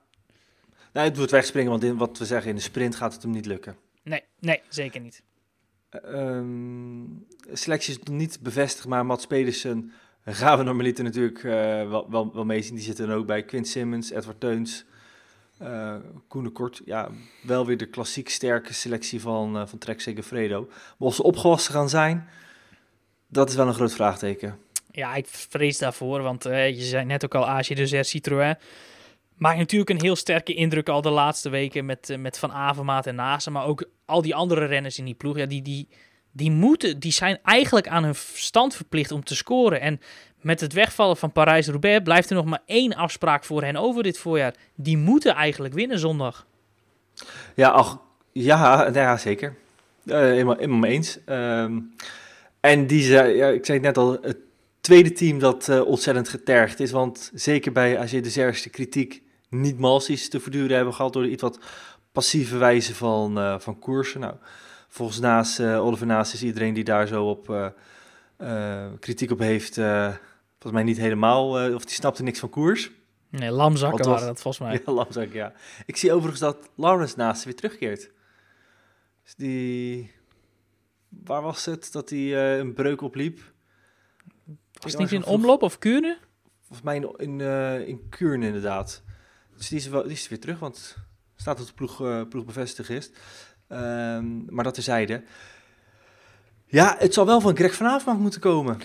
Nou, het wordt wegspringen, want in wat we zeggen, in de sprint gaat het hem niet lukken. Nee, nee, zeker niet. Ehm selectie is niet bevestigd, maar Mats Pedersen gaan we normaliter natuurlijk eh, wel, wel, wel meezien. Die zitten er ook bij. Quint Simmons, Edward Teuns, eh Koen Kort. Ja, wel weer de klassiek sterke selectie van, eh van Trek Segafredo. Maar of ze opgewassen gaan zijn, dat is wel een groot vraagteken. Ja, ik vrees daarvoor, want eh, je zei net ook al, de Zer Citroën maakt natuurlijk een heel sterke indruk al de laatste weken met, met Van Avermaat en Nase, maar ook al die andere renners in die ploeg, ja, die, die, die, moeten, die zijn eigenlijk aan hun stand verplicht om te scoren. En met het wegvallen van Parijs-Roubaix blijft er nog maar één afspraak voor hen over dit voorjaar. Die moeten eigenlijk winnen zondag. Ja, ach, ja, nou zeker. Eh helemaal, helemaal mee eens. Ehm, en die, zei- ik zei het net al, het tweede team dat eh, ontzettend getergd is. Want zeker bij de Zers de kritiek niet malsies te verduren hebben gehad door de iets wat passieve wijze van, eh, van koersen. Nou, volgens Naas, eh, Oliver Naas is iedereen die daar zo op eh, eh, kritiek op heeft, volgens mij niet helemaal, of die snapte niks van koers. Nee, lamzakken waren dat volgens mij. Ja, langzaam, ja. Ik zie overigens dat Lawrence naast weer terugkeert. Dus die... Waar was het dat hij een breuk opliep? Was het niet in omloop of Kuurne? Volgens mij in, in, in Kuurne inderdaad. Dus die is, wel, die is weer terug, want staat dat de ploeg, ploeg bevestigd is. Ehm, maar dat terzijde. Ja, het zal wel van Greg van Avermaat moeten komen.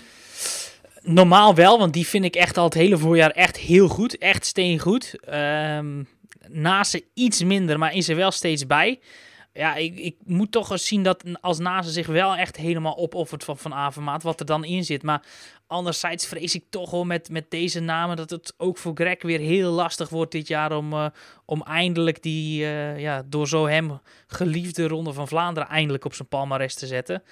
Normaal wel, want die vind ik echt al het hele voorjaar echt heel goed. Echt steengoed. Ehm Nase iets minder, maar is er wel steeds bij. Ja, ik, ik moet toch eens zien dat als Nase zich wel echt helemaal opoffert van Van Avermaat, wat er dan in zit. Maar anderzijds vrees ik toch wel met, met deze namen dat het ook voor Greg weer heel lastig wordt dit jaar om, eh, om eindelijk die eh, ja, door zo hem geliefde Ronde van Vlaanderen eindelijk op zijn palmares te zetten.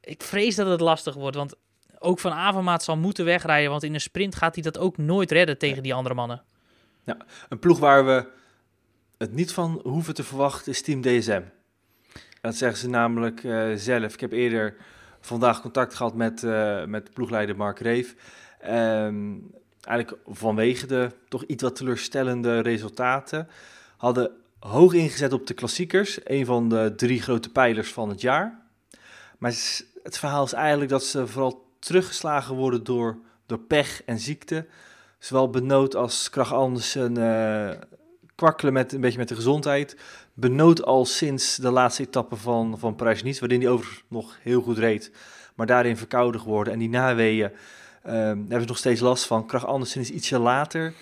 Ik vrees dat het lastig wordt, want ook Van Avermaat zal moeten wegrijden, want in een sprint gaat hij dat ook nooit redden tegen die andere mannen. Een ploeg waar we het niet van hoeven te verwachten is Team DSM. Dat zeggen ze namelijk eh, zelf. Ik heb eerder vandaag contact gehad met, eh, met ploegleider Mark Reef. Ehm, eigenlijk vanwege de toch iets wat teleurstellende resultaten. Hadden hoog ingezet op de klassiekers. Een van de drie grote pijlers van het jaar. Maar het verhaal is eigenlijk dat ze vooral teruggeslagen worden door, door pech en ziekte. Zowel Benoot als Krach Andersen eh, kwakkelen met, een beetje met de gezondheid. Benoot al sinds de laatste etappe van, van Parijs-Nice, waarin hij overigens nog heel goed reed. Maar daarin verkouden geworden. En die naweeën eh, hebben ze nog steeds last van. Krach Andersen is ietsje later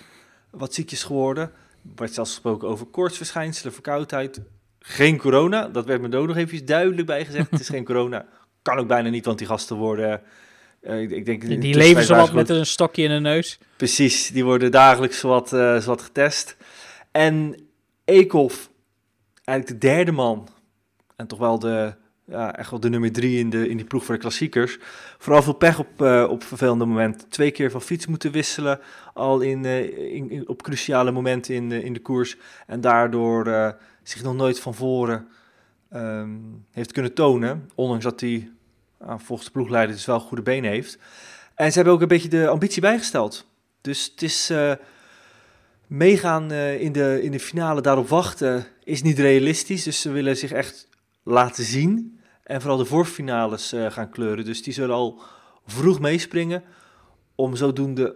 wat ziekjes geworden. Er werd zelfs gesproken over koortsverschijnselen, verkoudheid. Geen corona, dat werd me ook nog even duidelijk bij gezegd. Het is geen corona. Kan ook bijna niet, want die gasten worden... eh, ik, ik denk Die, leven zowat ze gewoon- met een stokje in de neus. Precies, die worden dagelijks wat, eh wat getest. En Eekhoff, eigenlijk de derde man. En toch wel de, ja, echt wel de nummer drie in, de, in die ploeg voor de klassiekers. Vooral veel pech op, eh, op vervelende momenten. Twee keer van fiets moeten wisselen, al in, eh, in, op cruciale momenten in de, in de koers. En daardoor eh, zich nog nooit van voren ehm, heeft kunnen tonen. Ondanks dat hij volgens de ploegleider dus wel goede benen heeft. En ze hebben ook een beetje de ambitie bijgesteld. Dus het is eh, meegaan eh, in, de, in de finale, daarop wachten, is niet realistisch. Dus ze willen zich echt laten zien. En vooral de voorfinales eh, gaan kleuren. Dus die zullen al vroeg meespringen. Om zodoende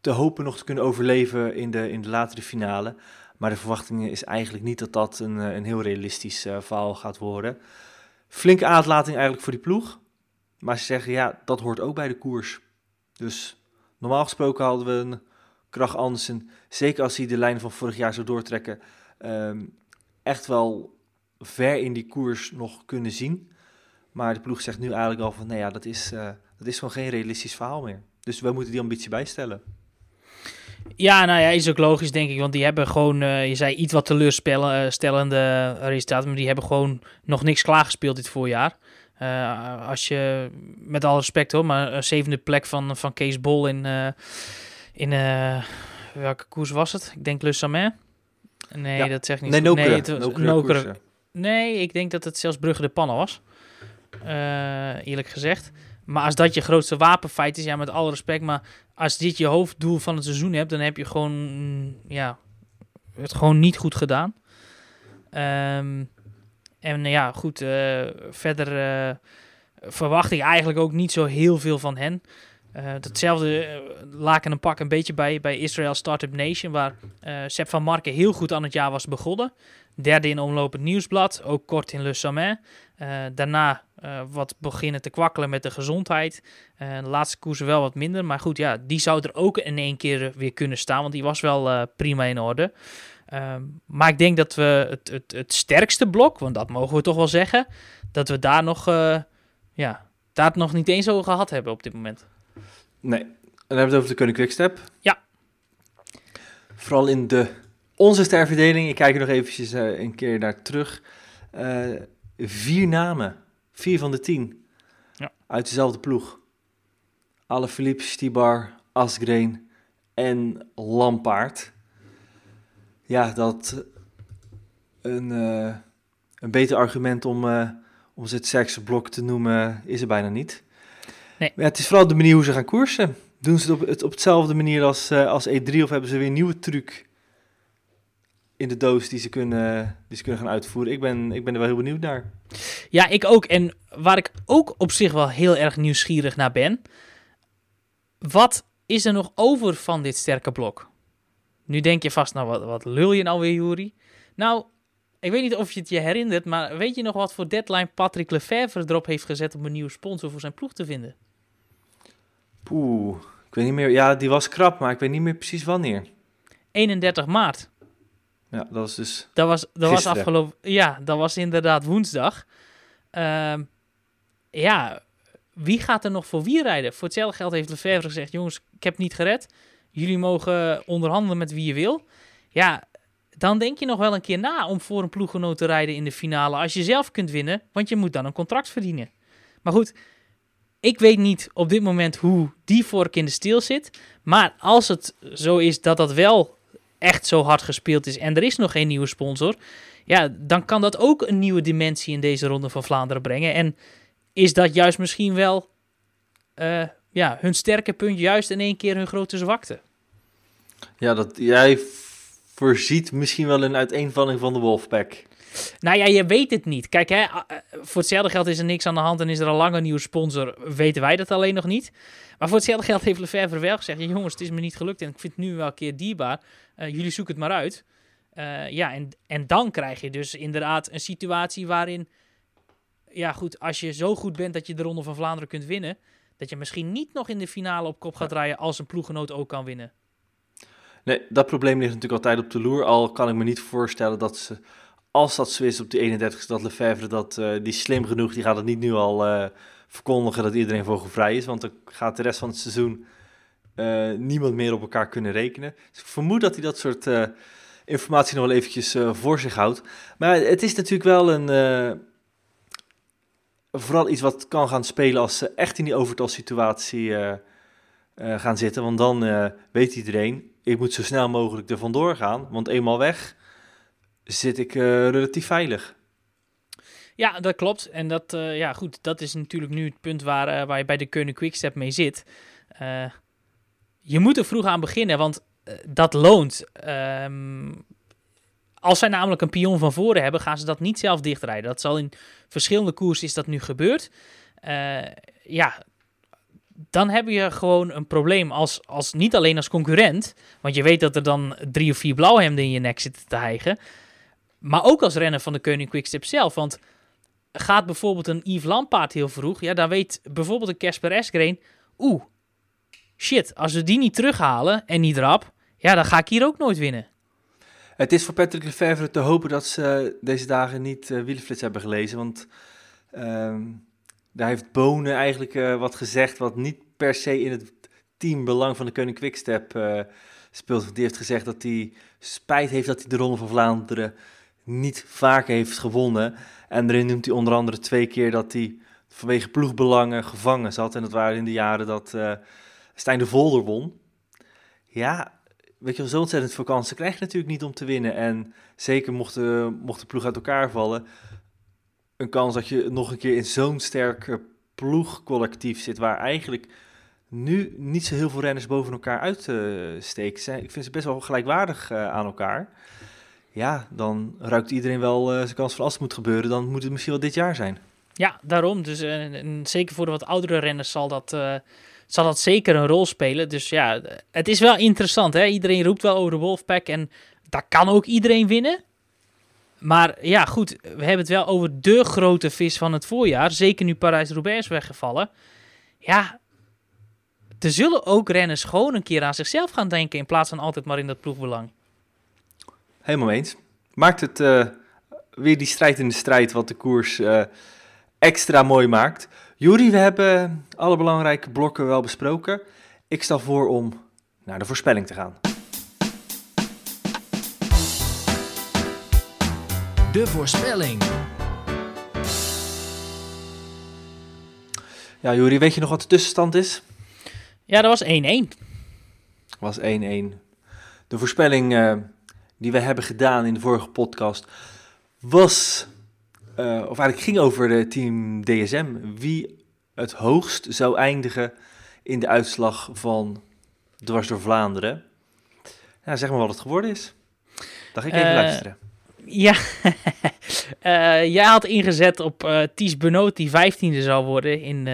te hopen nog te kunnen overleven in de, in de latere finale. Maar de verwachting is eigenlijk niet dat dat een, eh, een heel realistisch eh, verhaal gaat worden. Flinke uitlating eigenlijk voor die ploeg. Maar ze zeggen, ja, dat hoort ook bij de koers. Dus normaal gesproken hadden we een Krach Andersen, zeker als hij de lijn van vorig jaar zou doortrekken, ehm, echt wel ver in die koers nog kunnen zien. Maar de ploeg zegt nu eigenlijk al van, nee ja, dat is, eh, dat is gewoon geen realistisch verhaal meer. Dus we moeten die ambitie bijstellen. Ja, nou ja, is ook logisch, denk ik. Want die hebben gewoon, eh, je zei iets wat teleurstellende resultaten, maar die hebben gewoon nog niks klaargespeeld dit voorjaar. Eh, als je, met alle respect hoor, maar een zevende plek van, van Kees Bol in, eh, in eh, welke koers was het? Ik denk Le Samet. Nee, Ja. dat zegt niet. Nee. Nokere. het was- Nokere Nokere. koersen. Nee, ik denk dat het zelfs Brugge de Pannen was. Eh, eerlijk gezegd. Maar als dat je grootste wapenfeit is, ja, met alle respect. Maar als dit je hoofddoel van het seizoen hebt, dan heb je gewoon, mm, ja, het gewoon niet goed gedaan. Ehm, En eh, ja, goed, eh, verder eh, verwacht ik eigenlijk ook niet zo heel veel van hen. Eh datzelfde eh, laken een pak een beetje bij, bij Israel Startup Nation, waar eh Sepp van Marken heel goed aan het jaar was begonnen. Derde in omlopend nieuwsblad, ook kort in Le. Eh, daarna wat beginnen te kwakkelen met de gezondheid. De laatste koers wel wat minder. Maar goed, ja, die zou er ook in één keer weer kunnen staan. Want die was wel prima in orde. Ehm, maar ik denk dat we het, het, het sterkste blok, want dat mogen we toch wel zeggen, dat we daar nog, ja, daar nog niet eens over gehad hebben op dit moment. Nee, en dan hebben we het over de Koning Quickstep. Ja. Vooral in de onze sterverdeling. Ik kijk er nog eventjes eh, een keer naar terug. Eh, vier namen. Vier van de tien. Ja. Uit dezelfde ploeg. Alaphilippe, Stibar, Asgreen en Lampaard. Ja, dat een, eh, een beter argument om, om ze het sterkste blok te noemen is er bijna niet. Nee. Maar het is vooral de manier hoe ze gaan koersen. Doen ze het op, het op hetzelfde manier als, eh, als E3 of hebben ze weer een nieuwe truc in de doos die ze kunnen, die ze kunnen gaan uitvoeren? Ik ben, ik ben er wel heel benieuwd naar. Ja, ik ook. En waar ik ook op zich wel heel erg nieuwsgierig naar ben. Wat is er nog over van dit sterke blok? Nu denk je vast, nou wat, wat lul je nou weer, Juri? Nou, ik weet niet of je het je herinnert, maar weet je nog wat voor deadline Patrick Lefevre erop heeft gezet om een nieuwe sponsor voor zijn ploeg te vinden? Poeh, ik weet niet meer. Ja, die was krap, maar ik weet niet meer precies wanneer. 31 maart. Ja, dat was dus... Dat was, dat was afgelopen. Ja, dat was inderdaad woensdag. Ehm, ja, wie gaat er nog voor wie rijden? Voor hetzelfde geld heeft Lefevre gezegd: jongens, ik heb niet gered. Jullie mogen onderhandelen met wie je wil. Ja, dan denk je nog wel een keer na om voor een ploeggenoot te rijden in de finale. Als je zelf kunt winnen, want je moet dan een contract verdienen. Maar goed, ik weet niet op dit moment hoe die vork in de steel zit. Maar als het zo is dat dat wel echt zo hard gespeeld is en er is nog geen nieuwe sponsor, ja, dan kan dat ook een nieuwe dimensie in deze ronde van Vlaanderen brengen. En is dat juist misschien wel eh, ja, hun sterke punt, juist in één keer hun grote zwakte? Ja, dat, jij voorziet misschien wel een uiteenvalling van de Wolfpack. Nou ja, je weet het niet. Kijk, hè, eh, voor hetzelfde geld is er niks aan de hand en is er al lang een nieuwe sponsor. Weten wij dat alleen nog niet. Maar voor hetzelfde geld heeft Lefebvre wel gezegd: jongens, het is me niet gelukt en ik vind het nu wel een keer dierbaar. Eh, jullie zoeken het maar uit. Eh, ja, en, en dan krijg je dus inderdaad een situatie waarin, ja goed, als je zo goed bent dat je de Ronde van Vlaanderen kunt winnen, dat je misschien niet nog in de finale op kop gaat rijden als een ploeggenoot ook kan winnen. Nee, dat probleem ligt natuurlijk altijd op de loer. Al kan ik me niet voorstellen dat ze, als dat zo is op de 31 dat Lefebvre, dat eh, die slim genoeg, die gaat het niet nu al eh, verkondigen dat iedereen vogelvrij is. Want dan gaat de rest van het seizoen eh, niemand meer op elkaar kunnen rekenen. Dus ik vermoed dat hij dat soort informatie nog wel eventjes voor zich houdt. Maar het is natuurlijk wel een... vooral iets wat kan gaan spelen als ze echt in die overtalsituatie gaan zitten. Want dan weet iedereen, ik moet zo snel mogelijk er vandoor gaan. Want eenmaal weg zit ik eh, relatief veilig. Ja, dat klopt. En dat, eh, ja, goed, dat is natuurlijk nu het punt waar, eh, waar je bij de Keunen Quickstep mee zit. Je moet er vroeg aan beginnen, want dat loont. Ehm, als zij namelijk een pion van voren hebben, gaan ze dat niet zelf dichtrijden. Dat zal in verschillende koersen is dat nu gebeurd. Ja, dan heb je gewoon een probleem als, als niet alleen als concurrent, want je weet dat er dan drie of vier blauwhemden in je nek zitten te hijgen, maar ook als renner van de Koning Quickstep zelf. Want gaat bijvoorbeeld een Yves Lampaard heel vroeg, ja, dan weet bijvoorbeeld een Casper Esgreen, oeh, shit, als we die niet terughalen en niet rap, ja, dan ga ik hier ook nooit winnen. Het is voor Patrick Lefevre te hopen dat ze deze dagen niet Wielenflits hebben gelezen. Want ehm, daar heeft Bonen eigenlijk eh, wat gezegd wat niet per se in het teambelang van de Koning Quickstep eh speelt. Die heeft gezegd dat hij spijt heeft dat hij de Ronde van Vlaanderen niet vaker heeft gewonnen. En daarin noemt hij onder andere twee keer dat hij vanwege ploegbelangen gevangen zat. En dat waren in de jaren dat eh Stijn de Volder won. Ja, weet je wel, zo ontzettend veel kansen krijg je natuurlijk niet om te winnen. En zeker mocht de, mocht de ploeg uit elkaar vallen, een kans dat je nog een keer in zo'n sterk ploegcollectief zit, waar eigenlijk nu niet zo heel veel renners boven elkaar uitsteken. zijn. Ik vind ze best wel gelijkwaardig eh, aan elkaar. Ja, dan ruikt iedereen wel eh, zijn kans van als het moet gebeuren. Dan moet het misschien wel dit jaar zijn. Ja, daarom. Dus eh, zeker voor de wat oudere renners zal dat, eh, zal dat zeker een rol spelen. Dus ja, het is wel interessant. Hè? Iedereen roept wel over de Wolfpack en daar kan ook iedereen winnen. Maar ja, goed, we hebben het wel over de grote vis van het voorjaar. Zeker nu Parijs-Roubaix is weggevallen. Ja, er zullen ook renners gewoon een keer aan zichzelf gaan denken... in plaats van altijd maar in dat ploegbelang. Helemaal eens. Maakt het eh, weer die strijd in de strijd wat de koers eh, extra mooi maakt. Juri, we hebben alle belangrijke blokken wel besproken. Ik stel voor om naar de voorspelling te gaan. De voorspelling. Ja, Juri, weet je nog wat de tussenstand is? Ja, dat was 1-1. was 1-1. De voorspelling eh, die we hebben gedaan in de vorige podcast was, eh, of eigenlijk ging over de team DSM. Wie het hoogst zou eindigen in de uitslag van Dwars door Vlaanderen. Ja, zeg maar wat het geworden is. Dan ga ik even Eh, luisteren. Ja, Eh, jij had ingezet op eh Ties Benoot die vijftiende zou worden in,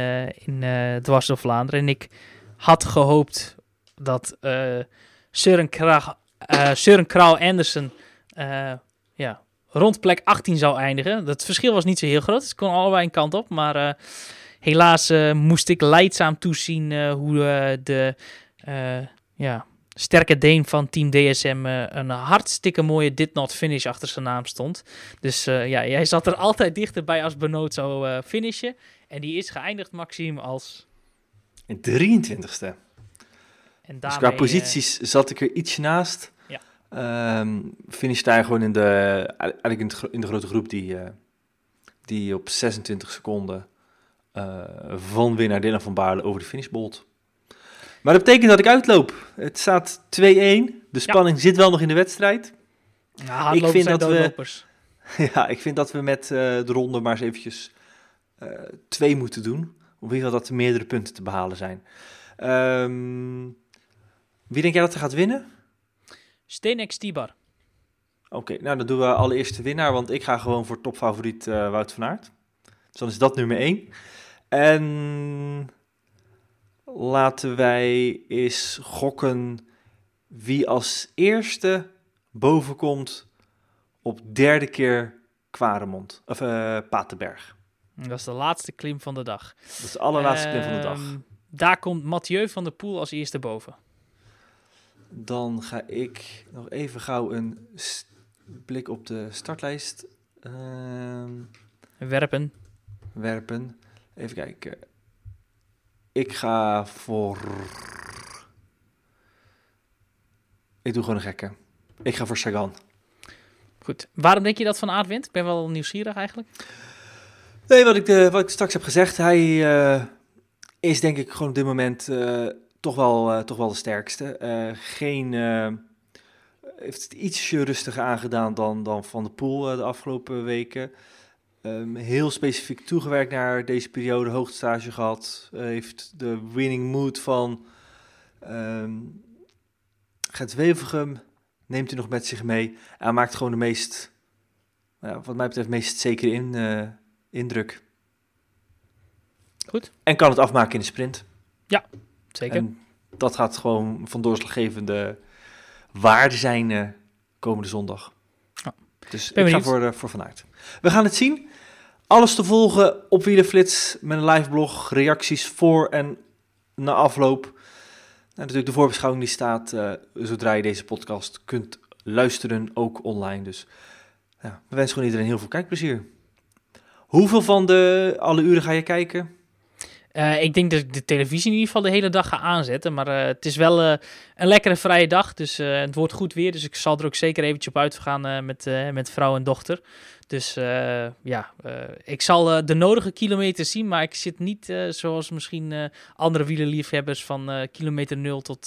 in Dwars door Vlaanderen. En ik had gehoopt dat Søren, Krag, eh, Søren Krauw Andersen eh, ja, rond plek 18 zou eindigen. Het verschil was niet zo heel groot, het kon allebei een kant op. Maar eh, helaas eh, moest ik leidzaam toezien eh, hoe eh, de eh, ja, sterke Deen van Team DSM eh, een hartstikke mooie did not finish achter zijn naam stond. Dus eh, ja, jij zat er altijd dichterbij als Benoot zou eh, finishen. En die is geëindigd, Maxime, als... In 23ste. En Dus qua eh, posities zat ik er ietsje naast. Ja. Ehm finish daar gewoon in de, eigenlijk in, de grote groep die, eh, die op 26 seconden eh, van winnaar Dylan van Baarle over de finish bolt. Maar dat betekent dat ik uitloop. Het staat 2-1. De spanning zit wel nog in de wedstrijd. ja, hardlopers vind dat we- ja, ik vind dat we met eh, de ronde maar eens eventjes twee moeten doen. Om in ieder geval dat er meerdere punten te behalen zijn. Ehm, wie denk jij dat er gaat winnen? Steenek Stibar. Oké, nou dan doen we allereerst de winnaar, want ik ga gewoon voor topfavoriet eh Wout van Aert. Dus dan is dat nummer 1. En laten wij eens gokken wie als eerste boven komt op derde keer Kwaremond, of eh Patenberg. Dat is de laatste klim van de dag. Dat is de allerlaatste klim van de dag. Ehm, Daar komt Mathieu van der Poel als eerste boven. Dan ga ik nog even gauw een blik op de startlijst ehm, Werpen. werpen. Even kijken. Ik ga voor. Ik doe gewoon een gekke. Ik ga voor Sagan. Goed. Waarom denk je dat Van Aert wint? Ik ben wel nieuwsgierig eigenlijk. Nee, wat ik, de, wat ik straks heb gezegd, hij eh, is denk ik gewoon op dit moment eh, toch, wel, eh, toch wel de sterkste. Eh, geen, eh, heeft het ietsje rustiger aangedaan dan, dan Van de Poel de afgelopen weken. Ehm, heel specifiek toegewerkt naar deze periode, hoogtestage gehad. Eh, heeft de winning mood van ehm Gert Wevergem, neemt hij nog met zich mee. En hij maakt gewoon de meest, ja, wat mij betreft, meest zekere in, indruk. Goed. En kan het afmaken in de sprint. Zeker. En dat gaat gewoon van doorslaggevende waarde zijn eh, komende zondag. Dus Ben ik ga voor, eh, voor Van Aert. We gaan het zien. Alles te volgen op Wielenflits met een live blog, reacties voor en na afloop. En natuurlijk de voorbeschouwing die staat eh, zodra je deze podcast kunt luisteren, ook online. Dus ja, we wensen gewoon iedereen heel veel kijkplezier. Hoeveel van de alle uren ga je kijken? Eh, ik denk dat ik de televisie in ieder geval de hele dag ga aanzetten. Maar eh, het is wel eh, een lekkere vrije dag. Dus het wordt goed weer. Dus ik zal er ook zeker eventjes op uitgaan met, met vrouw en dochter. Dus ja, ik zal de nodige kilometers zien. Maar ik zit niet zoals misschien andere wielerliefhebbers van kilometer 0 tot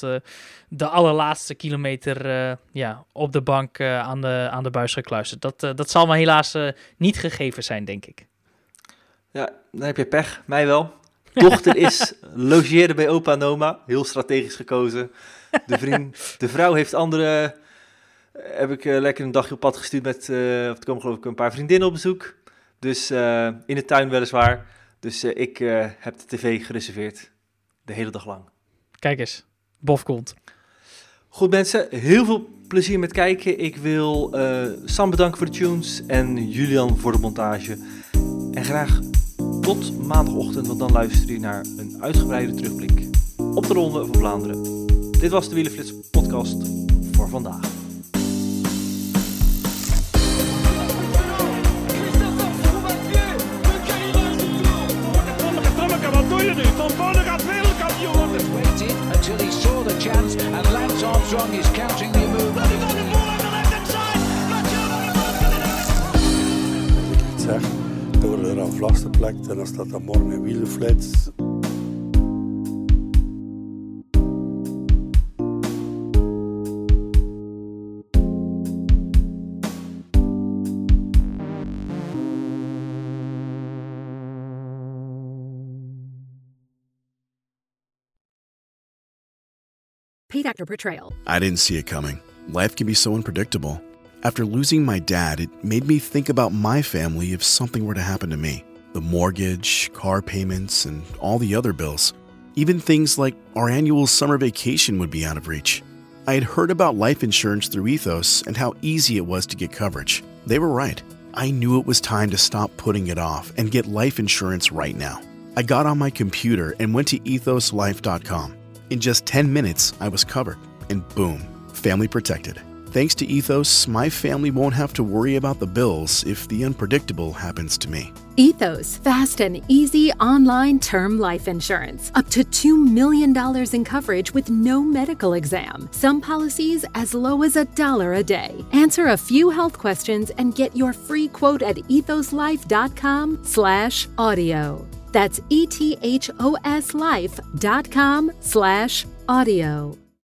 de allerlaatste kilometer ja, op de bank aan, de, aan de buis gekluisterd. Dat, dat zal me helaas niet gegeven zijn, denk ik. Ja, dan heb je pech. Mij wel. Dochter is logeerde bij opa en oma. Heel strategisch gekozen. De, vriend, de vrouw heeft andere heb ik eh, lekker een dagje op pad gestuurd met, uh, of er komen geloof ik een paar vriendinnen op bezoek. Dus uh, in de tuin weliswaar. Dus ik heb de tv gereserveerd. De hele dag lang. Kijk eens, Bof komt. Goed mensen, heel veel plezier met kijken. Ik wil Sam bedanken voor de tunes en Julian voor de montage. En graag tot maandagochtend, want dan luister je naar een uitgebreide terugblik op de Ronde van Vlaanderen. Dit was de Wielenflits podcast voor vandaag. Door aan vlaste plek en dan staat er morgen een wielenflits. Paid actor portrayal. I didn't see it coming. Life can be so unpredictable. After losing my dad, it made me think about my family if something were to happen to me. The mortgage, car payments, and all the other bills. Even things like our annual summer vacation would be out of reach. I had heard about life insurance through Ethos and how easy it was to get coverage. They were right. I knew it was time to stop putting it off and get life insurance right now. I got on my computer and went to ethoslife.com. In just 10 minutes, I was covered, and boom, family protected. Thanks to Ethos, my family won't have to worry about the bills if the unpredictable happens to me. Ethos, fast and easy online term life insurance. Up to $2 million in coverage with no medical exam. Some policies as low as a dollar a day. Answer a few health questions and get your free quote at ethoslife.com slash audio. That's E-T-H-O-S life.com slash audio.